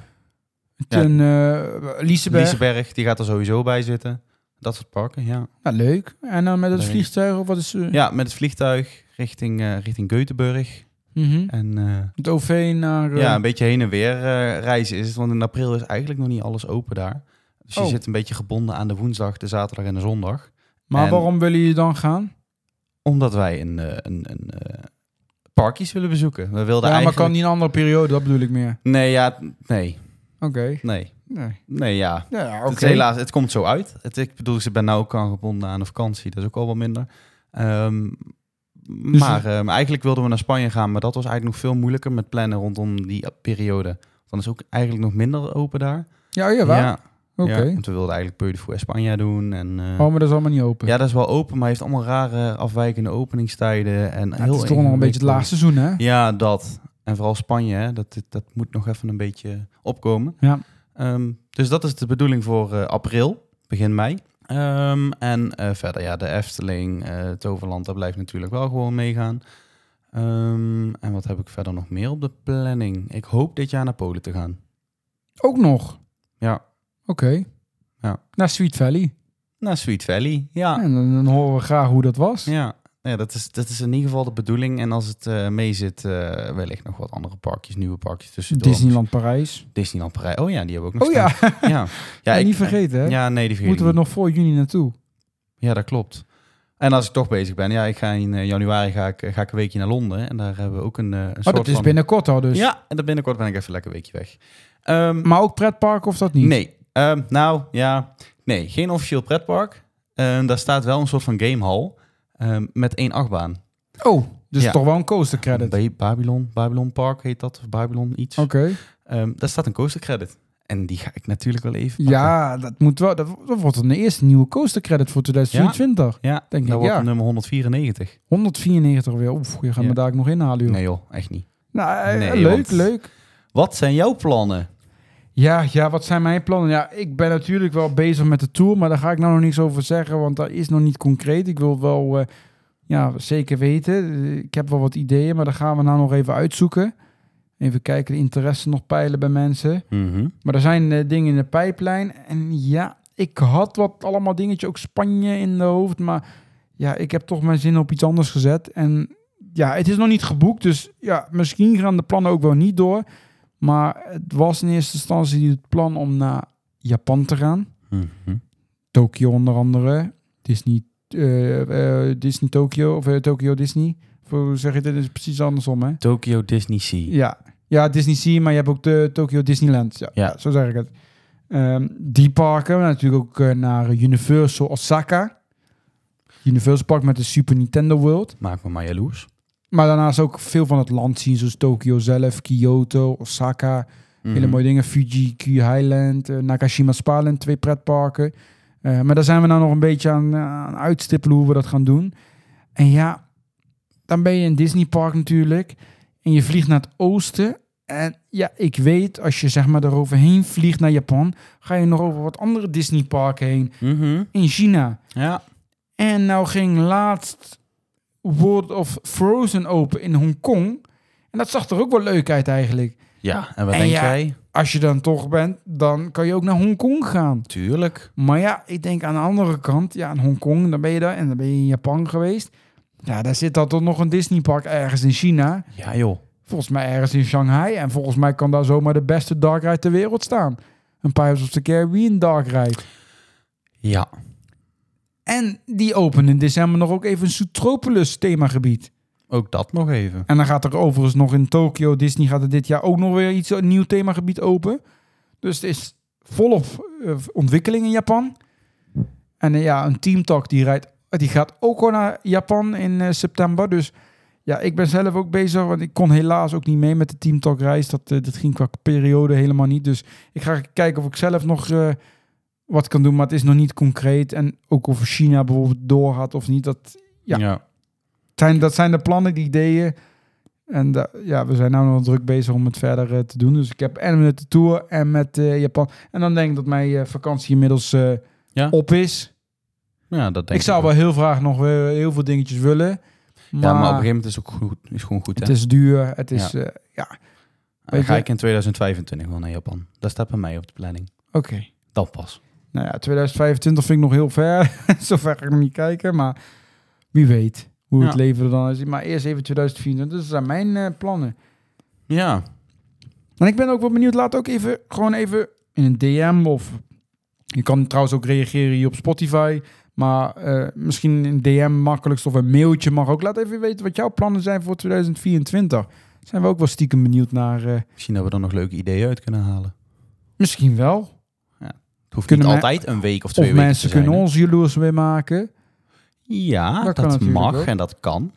Ja. een uh, Liseberg. Liseberg, die gaat er sowieso bij zitten. Dat soort parken, ja. Ja, leuk. En dan met het vliegtuig, of wat is... Ja, met het vliegtuig richting, richting Göteborg. mhm. En eh, Het OV naar... ja, een beetje heen en weer reizen is het. Want in april is eigenlijk nog niet alles open daar. Dus je Oh. zit een beetje gebonden aan de woensdag, de zaterdag en de zondag. maar en- waarom willen jullie dan gaan? Omdat wij een, eh, een, een eh, parkjes willen bezoeken. We wilden Ja, maar eigenlijk... kan niet een andere periode, dat bedoel ik meer. Nee, ja, nee, Oké. nee. Nee. Nee, ja. Ja, Het, oké. is helaas, het komt zo uit. Het, ik bedoel, ik ben nou ook al gebonden aan een vakantie. Dat is ook al wat minder. Ehm, Dus- maar ehm, eigenlijk wilden we naar Spanje gaan. Maar dat was eigenlijk nog veel moeilijker met plannen rondom die periode. Dan is ook eigenlijk nog minder open daar. Ja, ja, waar? Ja, Oké. ja, want we wilden eigenlijk Peu de Fou doen. En, eh, Oh, maar dat is allemaal niet open. ja, dat is wel open, maar heeft allemaal rare afwijkende openingstijden. En Ja, heel het is toch nog een beetje het laatste seizoen, hè? Ja, dat. En vooral Spanje, hè, dat, dat, dat moet nog even een beetje opkomen. Ja. Ehm, dus dat is de bedoeling voor eh, april, begin mei. Ehm, en eh, verder, ja, de Efteling, eh Toverland, daar blijft natuurlijk wel gewoon meegaan. Ehm, en wat heb ik verder nog meer op de planning? Ik hoop dit jaar naar Polen te gaan. Ook nog? Ja. Oké. Ja. Naar Sweet Valley. Naar Sweet Valley, ja. En dan, dan horen we graag hoe dat was. Ja, ja dat, is, dat is in ieder geval de bedoeling. En als het eh mee zit, eh, wellicht nog wat andere parkjes, nieuwe parkjes tussendoor. Disneyland Parijs. Disneyland Parijs. Oh ja, die hebben we ook nog Oh ja, staan. ja. Ja, ja ik- niet vergeten, hè? Ja, nee, die Moeten we nog voor juni naartoe? Ja, dat klopt. En als ik toch bezig ben, ja, ik ga in eh, januari ga ik, ga ik een weekje naar Londen. En daar hebben we ook een, een Oh, soort dat is van... binnenkort al dus. Ja, en dan binnenkort ben ik even lekker een weekje weg. Ehm, Maar ook pretpark of dat niet? nee, Ehm, nou ja, nee, geen officieel pretpark. Ehm, daar staat wel een soort van gamehall ehm, met één achtbaan. Oh, dus Ja. toch wel een coaster credit. Oké. Bij Babylon, Babylon Park heet dat, of Babylon iets. Ehm, daar staat een coaster credit. En die ga ik natuurlijk wel even pakken. Ja, dat moet wel. Dat, dat wordt een eerste nieuwe coaster credit voor 2024. Ja, Denk dat ik, wordt ja. nummer 194. 194 weer. Oef, je gaat Ja. me daar ook nog inhalen, joh. Nee joh, echt niet. Nou, eh, Nee, leuk, want- leuk. Wat zijn jouw plannen? Ja, ja, wat zijn mijn plannen? Ja, ik ben natuurlijk wel bezig met de tour, maar daar ga ik nou nog niks over zeggen, want dat is nog niet concreet. Ik wil wel eh, ja, zeker weten. Ik heb wel wat ideeën, maar dat gaan we nou nog even uitzoeken. Even kijken, de interesse nog peilen bij mensen. Mhm. Maar er zijn eh, dingen in de pijplijn. En ja, ik had wat allemaal dingetje, ook Spanje in de hoofd. Maar ja, ik heb toch mijn zin op iets anders gezet. En ja, het is nog niet geboekt. Dus ja, misschien gaan de plannen ook wel niet door. Maar het was in eerste instantie het plan om naar Japan te gaan. Mhm. Tokio onder andere. Disney, eh, eh, Disney Tokio of eh, Tokio Disney. Hoe zeg je dit? Is precies andersom, hè? Tokyo Disney Sea. Ja. ja, Disney Sea, maar je hebt ook de Tokyo Disneyland. Ja, Ja. zo zeg ik het. Ehm, die parken, natuurlijk ook naar Universal Osaka. Universal Park met de Super Nintendo World. Maak me maar jaloers. Maar daarnaast ook veel van het land zien, zoals Tokio zelf, Kyoto, Osaka. Hele Mhm. mooie dingen. Fuji, Q Highland, eh, Nakashima Spaland, twee pretparken. Eh, maar daar zijn we nou nog een beetje aan, eh, aan uitstippelen hoe we dat gaan doen. En ja, dan ben je in Disney Park natuurlijk. En je vliegt naar het oosten. En ja, ik weet, als je zeg maar eroverheen vliegt naar Japan, ga je nog over wat andere Disney parken heen. Mhm. In China. Ja. En nou ging laatst World of Frozen open in Hongkong. En dat zag er ook wel leuk uit eigenlijk. Ja, en wat En denk ja, jij? Als je dan toch bent, dan kan je ook naar Hongkong gaan. Tuurlijk. Maar ja, ik denk aan de andere kant, ja, in Hongkong, dan ben je daar en dan ben je in Japan geweest. Ja, daar zit dan toch nog een Disneypark ergens in China. Ja joh. Volgens mij ergens in Shanghai. En volgens mij kan daar zomaar de beste dark ride ter wereld staan. Een Pirates of the Caribbean dark ride. Ja. En die openen in december nog ook even een Zootropolis themagebied. Ook dat nog even. En dan gaat er overigens nog in Tokyo, Disney gaat er dit jaar ook nog weer iets, een nieuw themagebied open. Dus het is volop eh, ontwikkeling in Japan. En eh, ja, een teamtalk die rijdt, die gaat ook gewoon naar Japan in eh, september. Dus ja, ik ben zelf ook bezig, want ik kon helaas ook niet mee met de teamtalk reis. Dat, dat ging qua periode helemaal niet. Dus ik ga kijken of ik zelf nog wat kan doen, maar het is nog niet concreet. En ook of China bijvoorbeeld doorgaat of niet, dat, Ja. ja. Zijn, dat zijn de plannen, die ideeën. En da- ja, we zijn nou nog druk bezig om het verder eh, te doen. Dus ik heb en met de tour en met eh, Japan. En dan denk ik dat mijn eh, vakantie inmiddels Ja. op is. Ja, dat denk ik zou wel heel graag nog weer heel veel dingetjes willen. Maar, Ja, maar op een gegeven moment is het ook goed. Is gewoon goed, hè? het is duur. Het is, ja, ja Dan weet ga je- ik in 2025 wel naar Japan. Dat staat bij mij op de planning. oké. Dan pas. Nou ja, 2025 vind ik nog heel ver. Zover ga ik nog niet kijken, maar wie weet hoe het Ja. leven er dan is. Maar eerst even 2024. Dus dat zijn mijn eh, plannen. Ja. En ik ben ook wel benieuwd. Laat ook even gewoon even in een DM of je kan trouwens ook reageren hier op Spotify. Maar eh, misschien een DM makkelijkst of een mailtje mag ook. Laat even weten wat jouw plannen zijn voor 2024. Zijn we ook wel stiekem benieuwd naar. eh, Misschien dat we er nog leuke ideeën uit kunnen halen. misschien wel. Het hoeft Kunnen niet altijd een week of twee Of weken mensen te zijn. kunnen hè. ons jaloers weer maken. Ja, Dat mag ook. en dat kan.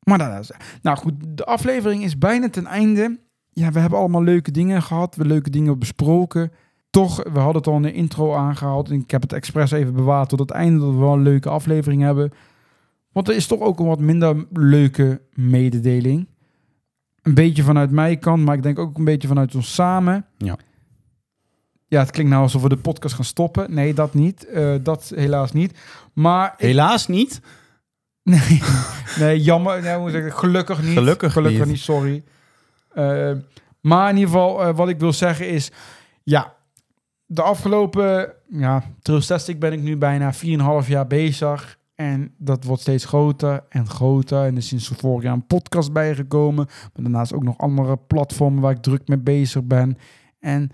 Maar dat is, nou goed, de aflevering is bijna ten einde. Ja, we hebben allemaal leuke dingen gehad. We leuke dingen besproken. Toch, we hadden het al in de intro aangehaald. En ik heb het expres even bewaard tot het einde. Dat we wel een leuke aflevering hebben. Want er is toch ook een wat minder leuke mededeling. Een beetje vanuit mijn kant, maar ik denk ook een beetje vanuit ons samen. Ja. Ja, het klinkt nou alsof we de podcast gaan stoppen. Nee, dat niet. Eh, dat helaas niet. Maar ik- Helaas niet. Nee, nee jammer. Nee, moet ik zeggen? Gelukkig niet. Gelukkig Gelukkig niet. niet, sorry. Eh, maar in ieder geval, eh, wat ik wil zeggen is... Ja, de afgelopen... Ja, terugstestig ben ik nu bijna 4,5 jaar bezig. En dat wordt steeds groter en groter. En er is sinds vorig jaar een podcast bijgekomen. Maar daarnaast ook nog andere platformen waar ik druk mee bezig ben. En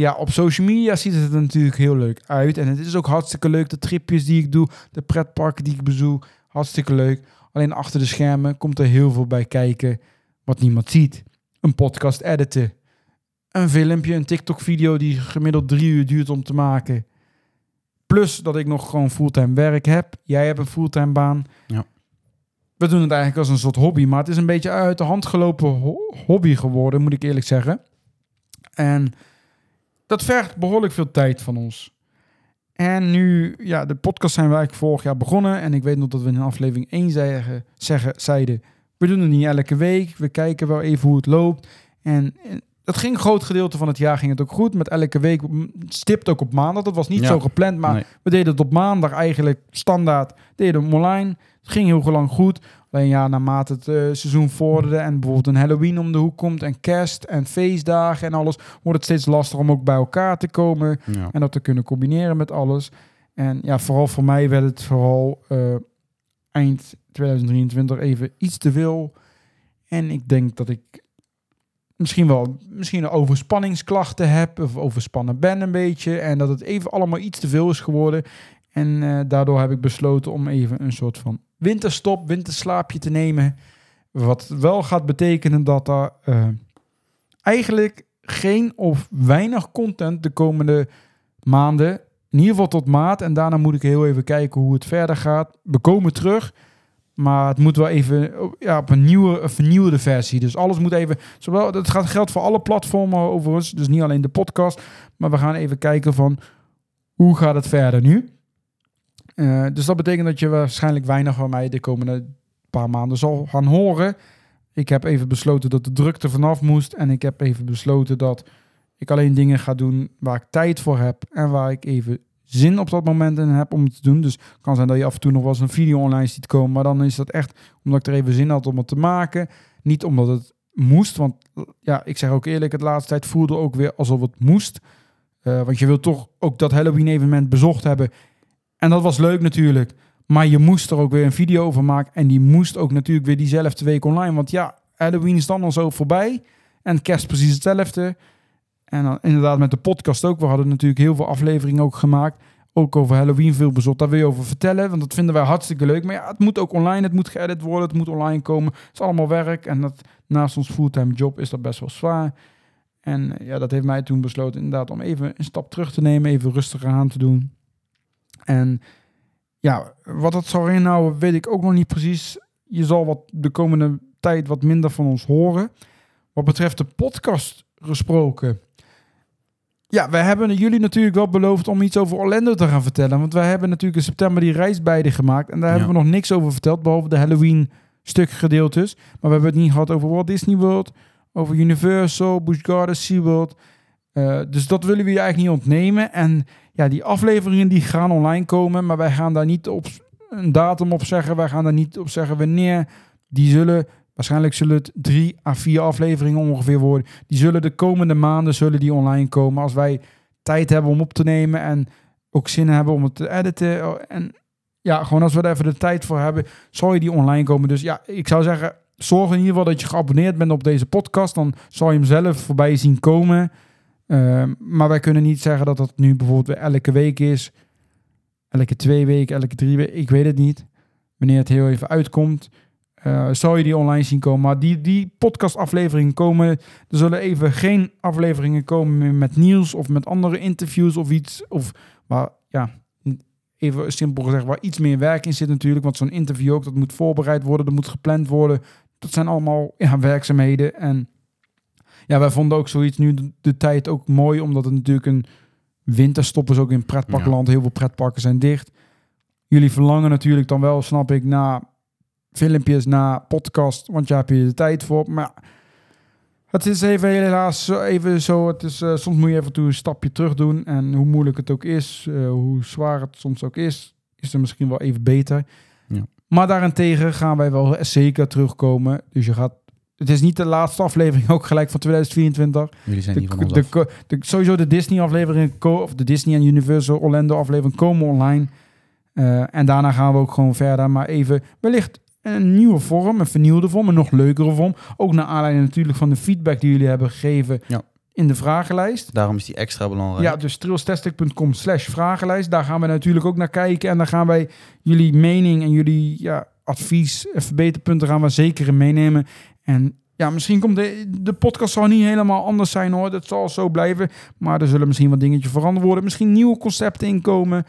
ja, op social media ziet het er natuurlijk heel leuk uit. En het is ook hartstikke leuk, de tripjes die ik doe, de pretparken die ik bezoek. Hartstikke leuk. Alleen achter de schermen komt er heel veel bij kijken wat niemand ziet. Een podcast editen. Een filmpje, een TikTok-video die gemiddeld drie uur duurt om te maken. Plus dat ik nog gewoon fulltime werk heb. Jij hebt een fulltime baan. Ja. We doen het eigenlijk als een soort hobby, maar het is een beetje uit de hand gelopen ho- hobby geworden, moet ik eerlijk zeggen. En dat vergt behoorlijk veel tijd van ons. En nu, ja, de podcast zijn we eigenlijk vorig jaar begonnen. En ik weet nog dat we in aflevering 1 zeggen, zeggen, zeiden, we doen het niet elke week. We kijken wel even hoe het loopt. En, en dat ging een groot gedeelte van het jaar ging het ook goed. Met elke week stipt ook op maandag. Dat was niet Ja. zo gepland, maar Nee. we deden het op maandag eigenlijk standaard. Deden hem online. Het ging heel lang goed. Alleen ja, naarmate het eh, seizoen vorderde en bijvoorbeeld een Halloween om de hoek komt en kerst en feestdagen en alles, wordt het steeds lastiger om ook bij elkaar te komen Ja. en dat te kunnen combineren met alles. En ja, vooral voor mij werd het vooral eh, eind 2023 even iets te veel. En ik denk dat ik misschien wel misschien een overspanningsklachten heb of overspannen ben een beetje. En dat het even allemaal iets te veel is geworden. En eh, daardoor heb ik besloten om even een soort van winterstop, winterslaapje te nemen. Wat wel gaat betekenen dat er eh, eigenlijk geen of weinig content de komende maanden, in ieder geval tot maart. En daarna moet ik heel even kijken hoe het verder gaat. We komen terug, maar het moet wel even ja, op een nieuwe, vernieuwde versie. Dus alles moet even, zowel, dat gaat geldt voor alle platformen overigens, dus niet alleen de podcast. Maar we gaan even kijken van hoe gaat het verder nu. Eh, dus dat betekent dat je waarschijnlijk weinig van mij de komende paar maanden zal gaan horen. Ik heb even besloten dat de drukte vanaf moest. En ik heb even besloten dat ik alleen dingen ga doen waar ik tijd voor heb. En waar ik even zin op dat moment in heb om het te doen. Dus het kan zijn dat je af en toe nog wel eens een video online ziet komen. Maar dan is dat echt omdat ik er even zin had om het te maken. Niet omdat het moest. Want ja, ik zeg ook eerlijk, het laatste tijd voelde ook weer alsof het moest. Eh, want je wilt toch ook dat Halloween evenement bezocht hebben. En dat was leuk natuurlijk. Maar je moest er ook weer een video over maken. En die moest ook natuurlijk weer diezelfde week online. Want ja, Halloween is dan al zo voorbij. En kerst precies hetzelfde. En dan inderdaad met de podcast ook. We hadden natuurlijk heel veel afleveringen ook gemaakt. Ook over Halloween veel bezocht. Daar wil je over vertellen. Want dat vinden wij hartstikke leuk. Maar ja, het moet ook online. Het moet geëdit worden. Het moet online komen. Het is allemaal werk. En dat, naast ons fulltime job is dat best wel zwaar. En ja, dat heeft mij toen besloten inderdaad om even een stap terug te nemen. Even rustiger aan te doen. En ja, wat dat zal inhouden, weet ik ook nog niet precies. Je zal wat de komende tijd wat minder van ons horen. Wat betreft de podcast gesproken. Ja, we hebben jullie natuurlijk wel beloofd om iets over Orlando te gaan vertellen. Want wij hebben natuurlijk in september die reis beide gemaakt. En daar hebben we nog niks over verteld, behalve de Halloween stuk gedeeltes. Maar we hebben het niet gehad over Walt Disney World, over Universal, Busch Gardens, SeaWorld. Uh, dus dat willen we je eigenlijk niet ontnemen. En ja, die afleveringen die gaan online komen, maar wij gaan daar niet op een datum op zeggen. Wij gaan daar niet op zeggen wanneer. Die zullen, waarschijnlijk zullen het drie à vier afleveringen ongeveer worden. Die zullen de komende maanden zullen die online komen. Als wij tijd hebben om op te nemen en ook zin hebben om het te editen. En ja, gewoon als we er even de tijd voor hebben, zal je die online komen. Dus ja, ik zou zeggen, zorg in ieder geval dat je geabonneerd bent op deze podcast. Dan zal je hem zelf voorbij zien komen. Uh, maar wij kunnen niet zeggen dat dat nu bijvoorbeeld elke week is. Elke twee weken, elke drie weken. Ik weet het niet. Wanneer het heel even uitkomt. Uh, zal je die online zien komen. Maar die, die podcastafleveringen komen. Er zullen even geen afleveringen komen met nieuws of met andere interviews of iets. Of waar, ja, even simpel gezegd, waar iets meer werk in zit natuurlijk. Want zo'n interview ook, dat moet voorbereid worden, dat moet gepland worden. Dat zijn allemaal ja, werkzaamheden. En ja, wij vonden ook zoiets nu de, tijd ook mooi, omdat het natuurlijk een winterstop is ook in pretparkland. Heel veel pretparken zijn dicht. Jullie verlangen natuurlijk dan wel, snap ik, naar filmpjes, naar podcast, want je hebt je de tijd voor. Maar het is even helaas even zo. Het is, uh, soms moet je even toe een stapje terug doen. En hoe moeilijk het ook is, uh, hoe zwaar het soms ook is, is er misschien wel even beter. Ja. Maar daarentegen gaan wij wel zeker terugkomen. Dus je gaat. Het is niet de laatste aflevering, ook gelijk van 2024. Jullie zijn de, niet van ons de, de, Sowieso de Disney-aflevering, of de Disney en Universal Orlando-aflevering komen online. Uh, en daarna gaan we ook gewoon verder. Maar even, wellicht een nieuwe vorm, een vernieuwde vorm, een nog leukere vorm. Ook naar aanleiding natuurlijk van de feedback die jullie hebben gegeven ja. in de vragenlijst. Daarom is die extra belangrijk. Ja, dus trilstestic.com slash vragenlijst. Daar gaan we natuurlijk ook naar kijken. En daar gaan wij jullie mening en jullie ja, advies en verbeterpunten gaan we zeker in meenemen. En ja, misschien komt de, de podcast zal niet helemaal anders zijn hoor. Dat zal zo blijven. Maar er zullen misschien wat dingetjes veranderd worden. Misschien nieuwe concepten inkomen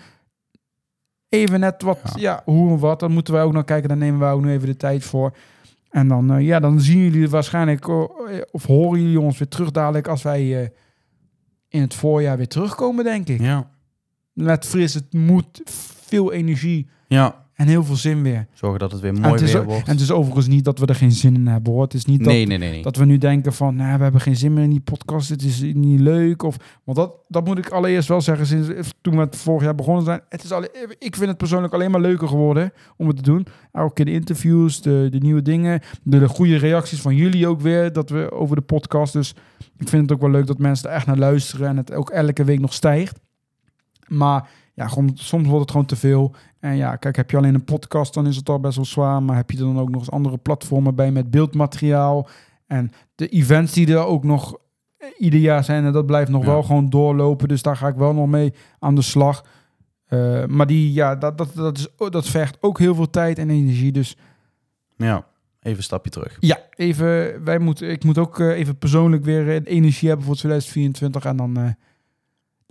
even net wat, ja. hoe en wat. Dan moeten wij ook nog kijken. Dan nemen wij ook nog even de tijd voor. En dan, uh, ja, dan zien jullie waarschijnlijk, uh, of horen jullie ons weer terug dadelijk als wij uh, in het voorjaar weer terugkomen, denk ik. Ja. Met fris, het moet, veel energie. Ja. En heel veel zin weer. Zorgen dat het weer mooi het weer wordt. En het is overigens niet dat we er geen zin in hebben hoor. Het is niet dat, nee, nee, nee, nee. dat we nu denken van, nou, we hebben geen zin meer in die podcast. Het is niet leuk. Of, want dat, dat moet ik allereerst wel zeggen. Sinds toen we het vorig jaar begonnen zijn. Het is alle, ik vind het persoonlijk alleen maar leuker geworden om het te doen. Elke keer de interviews, de, de nieuwe dingen. De, de goede reacties van jullie ook weer. Dat we over de podcast. Dus ik vind het ook wel leuk dat mensen er echt naar luisteren. En het ook elke week nog stijgt. Maar ja, gewoon, soms wordt het gewoon te veel. En ja, kijk, heb je alleen een podcast, dan is het al best wel zwaar. Maar heb je dan ook nog eens andere platformen bij met beeldmateriaal. En de events die er ook nog ieder jaar zijn. En dat blijft nog wel gewoon doorlopen. Dus daar ga ik wel nog mee aan de slag. Uh, maar die, ja, dat, dat, dat, is, dat vergt ook heel veel tijd en energie. Dus ja, even een stapje terug. Ja, even, wij moeten, ik moet ook uh, even persoonlijk weer energie hebben voor 2024. En dan... Uh,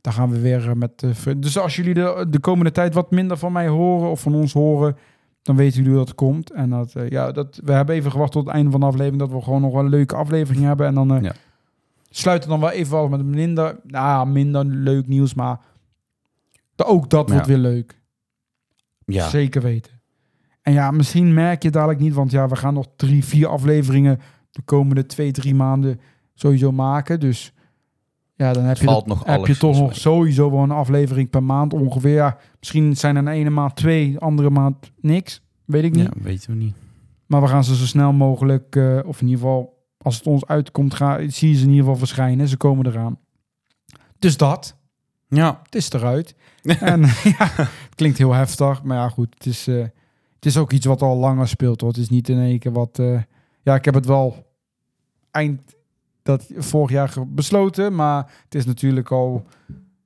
dan gaan we weer met. Uh, dus als jullie de, de komende tijd wat minder van mij horen of van ons horen, dan weten jullie dat het komt. En dat, uh, ja, dat, we hebben even gewacht tot het einde van de aflevering, dat we gewoon nog wel een leuke aflevering hebben. En dan ja. sluiten dan wel even wel met minder, nou, minder leuk nieuws, maar ook dat ja. wordt weer leuk. Ja. Zeker weten. En ja, misschien merk je dadelijk niet, want ja, we gaan nog drie, vier afleveringen de komende twee, drie maanden sowieso maken. Dus ja, dan heb je, Valt nog heb je toch nog sowieso wel een aflevering per maand ongeveer. Misschien zijn er een ene maand twee, andere maand niks. Weet ik niet. Ja, weten we niet. Maar we gaan ze zo snel mogelijk, uh, of in ieder geval, als het ons uitkomt, ga, zie je ze in ieder geval verschijnen. Ze komen eraan. Dus dat. Ja. Het is eruit. en ja, het klinkt heel heftig, maar ja, goed. Het is, uh, het is ook iets wat al langer speelt. Hoor. Het is niet in één keer wat... Uh, ja, ik heb het wel eind dat vorig jaar besloten. Maar het is natuurlijk al.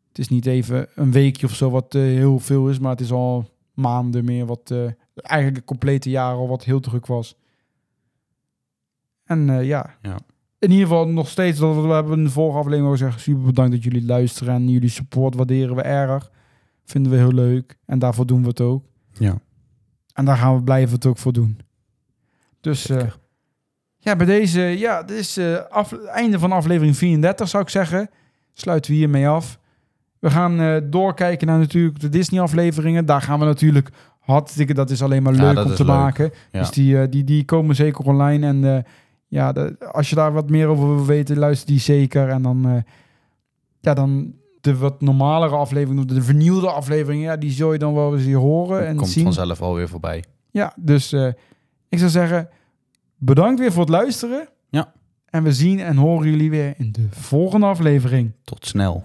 Het is niet even een weekje of zo wat uh, heel veel is. Maar het is al maanden meer wat. Uh, eigenlijk een complete jaar al wat heel druk was. En uh, ja. ja. In ieder geval nog steeds dat we hebben in de vorige aflevering al gezegd. Super bedankt dat jullie luisteren en jullie support waarderen we erg. Vinden we heel leuk. En daarvoor doen we het ook. Ja. En daar gaan we blijven het ook voor doen. Dus ja, bij deze, ja, dit is uh, af, einde van aflevering 34 zou ik zeggen. sluiten we hiermee af. We gaan eh, doorkijken naar natuurlijk de Disney-afleveringen. Daar gaan we natuurlijk hartstikke... Dat is alleen maar leuk dat om te leuk. maken. Ja. Dus die, eh, die, die komen zeker online. En eh, ja, de, als je daar wat meer over wil weten, luister die zeker. En dan... eh, ja, dan de wat normalere afleveringen, de vernieuwde afleveringen, ja, die zul je dan wel eens hier horen en Komt zien. vanzelf alweer voorbij. Ja, dus eh, ik zou zeggen, bedankt weer voor het luisteren. Ja. En we zien en horen jullie weer in de volgende aflevering. Tot snel.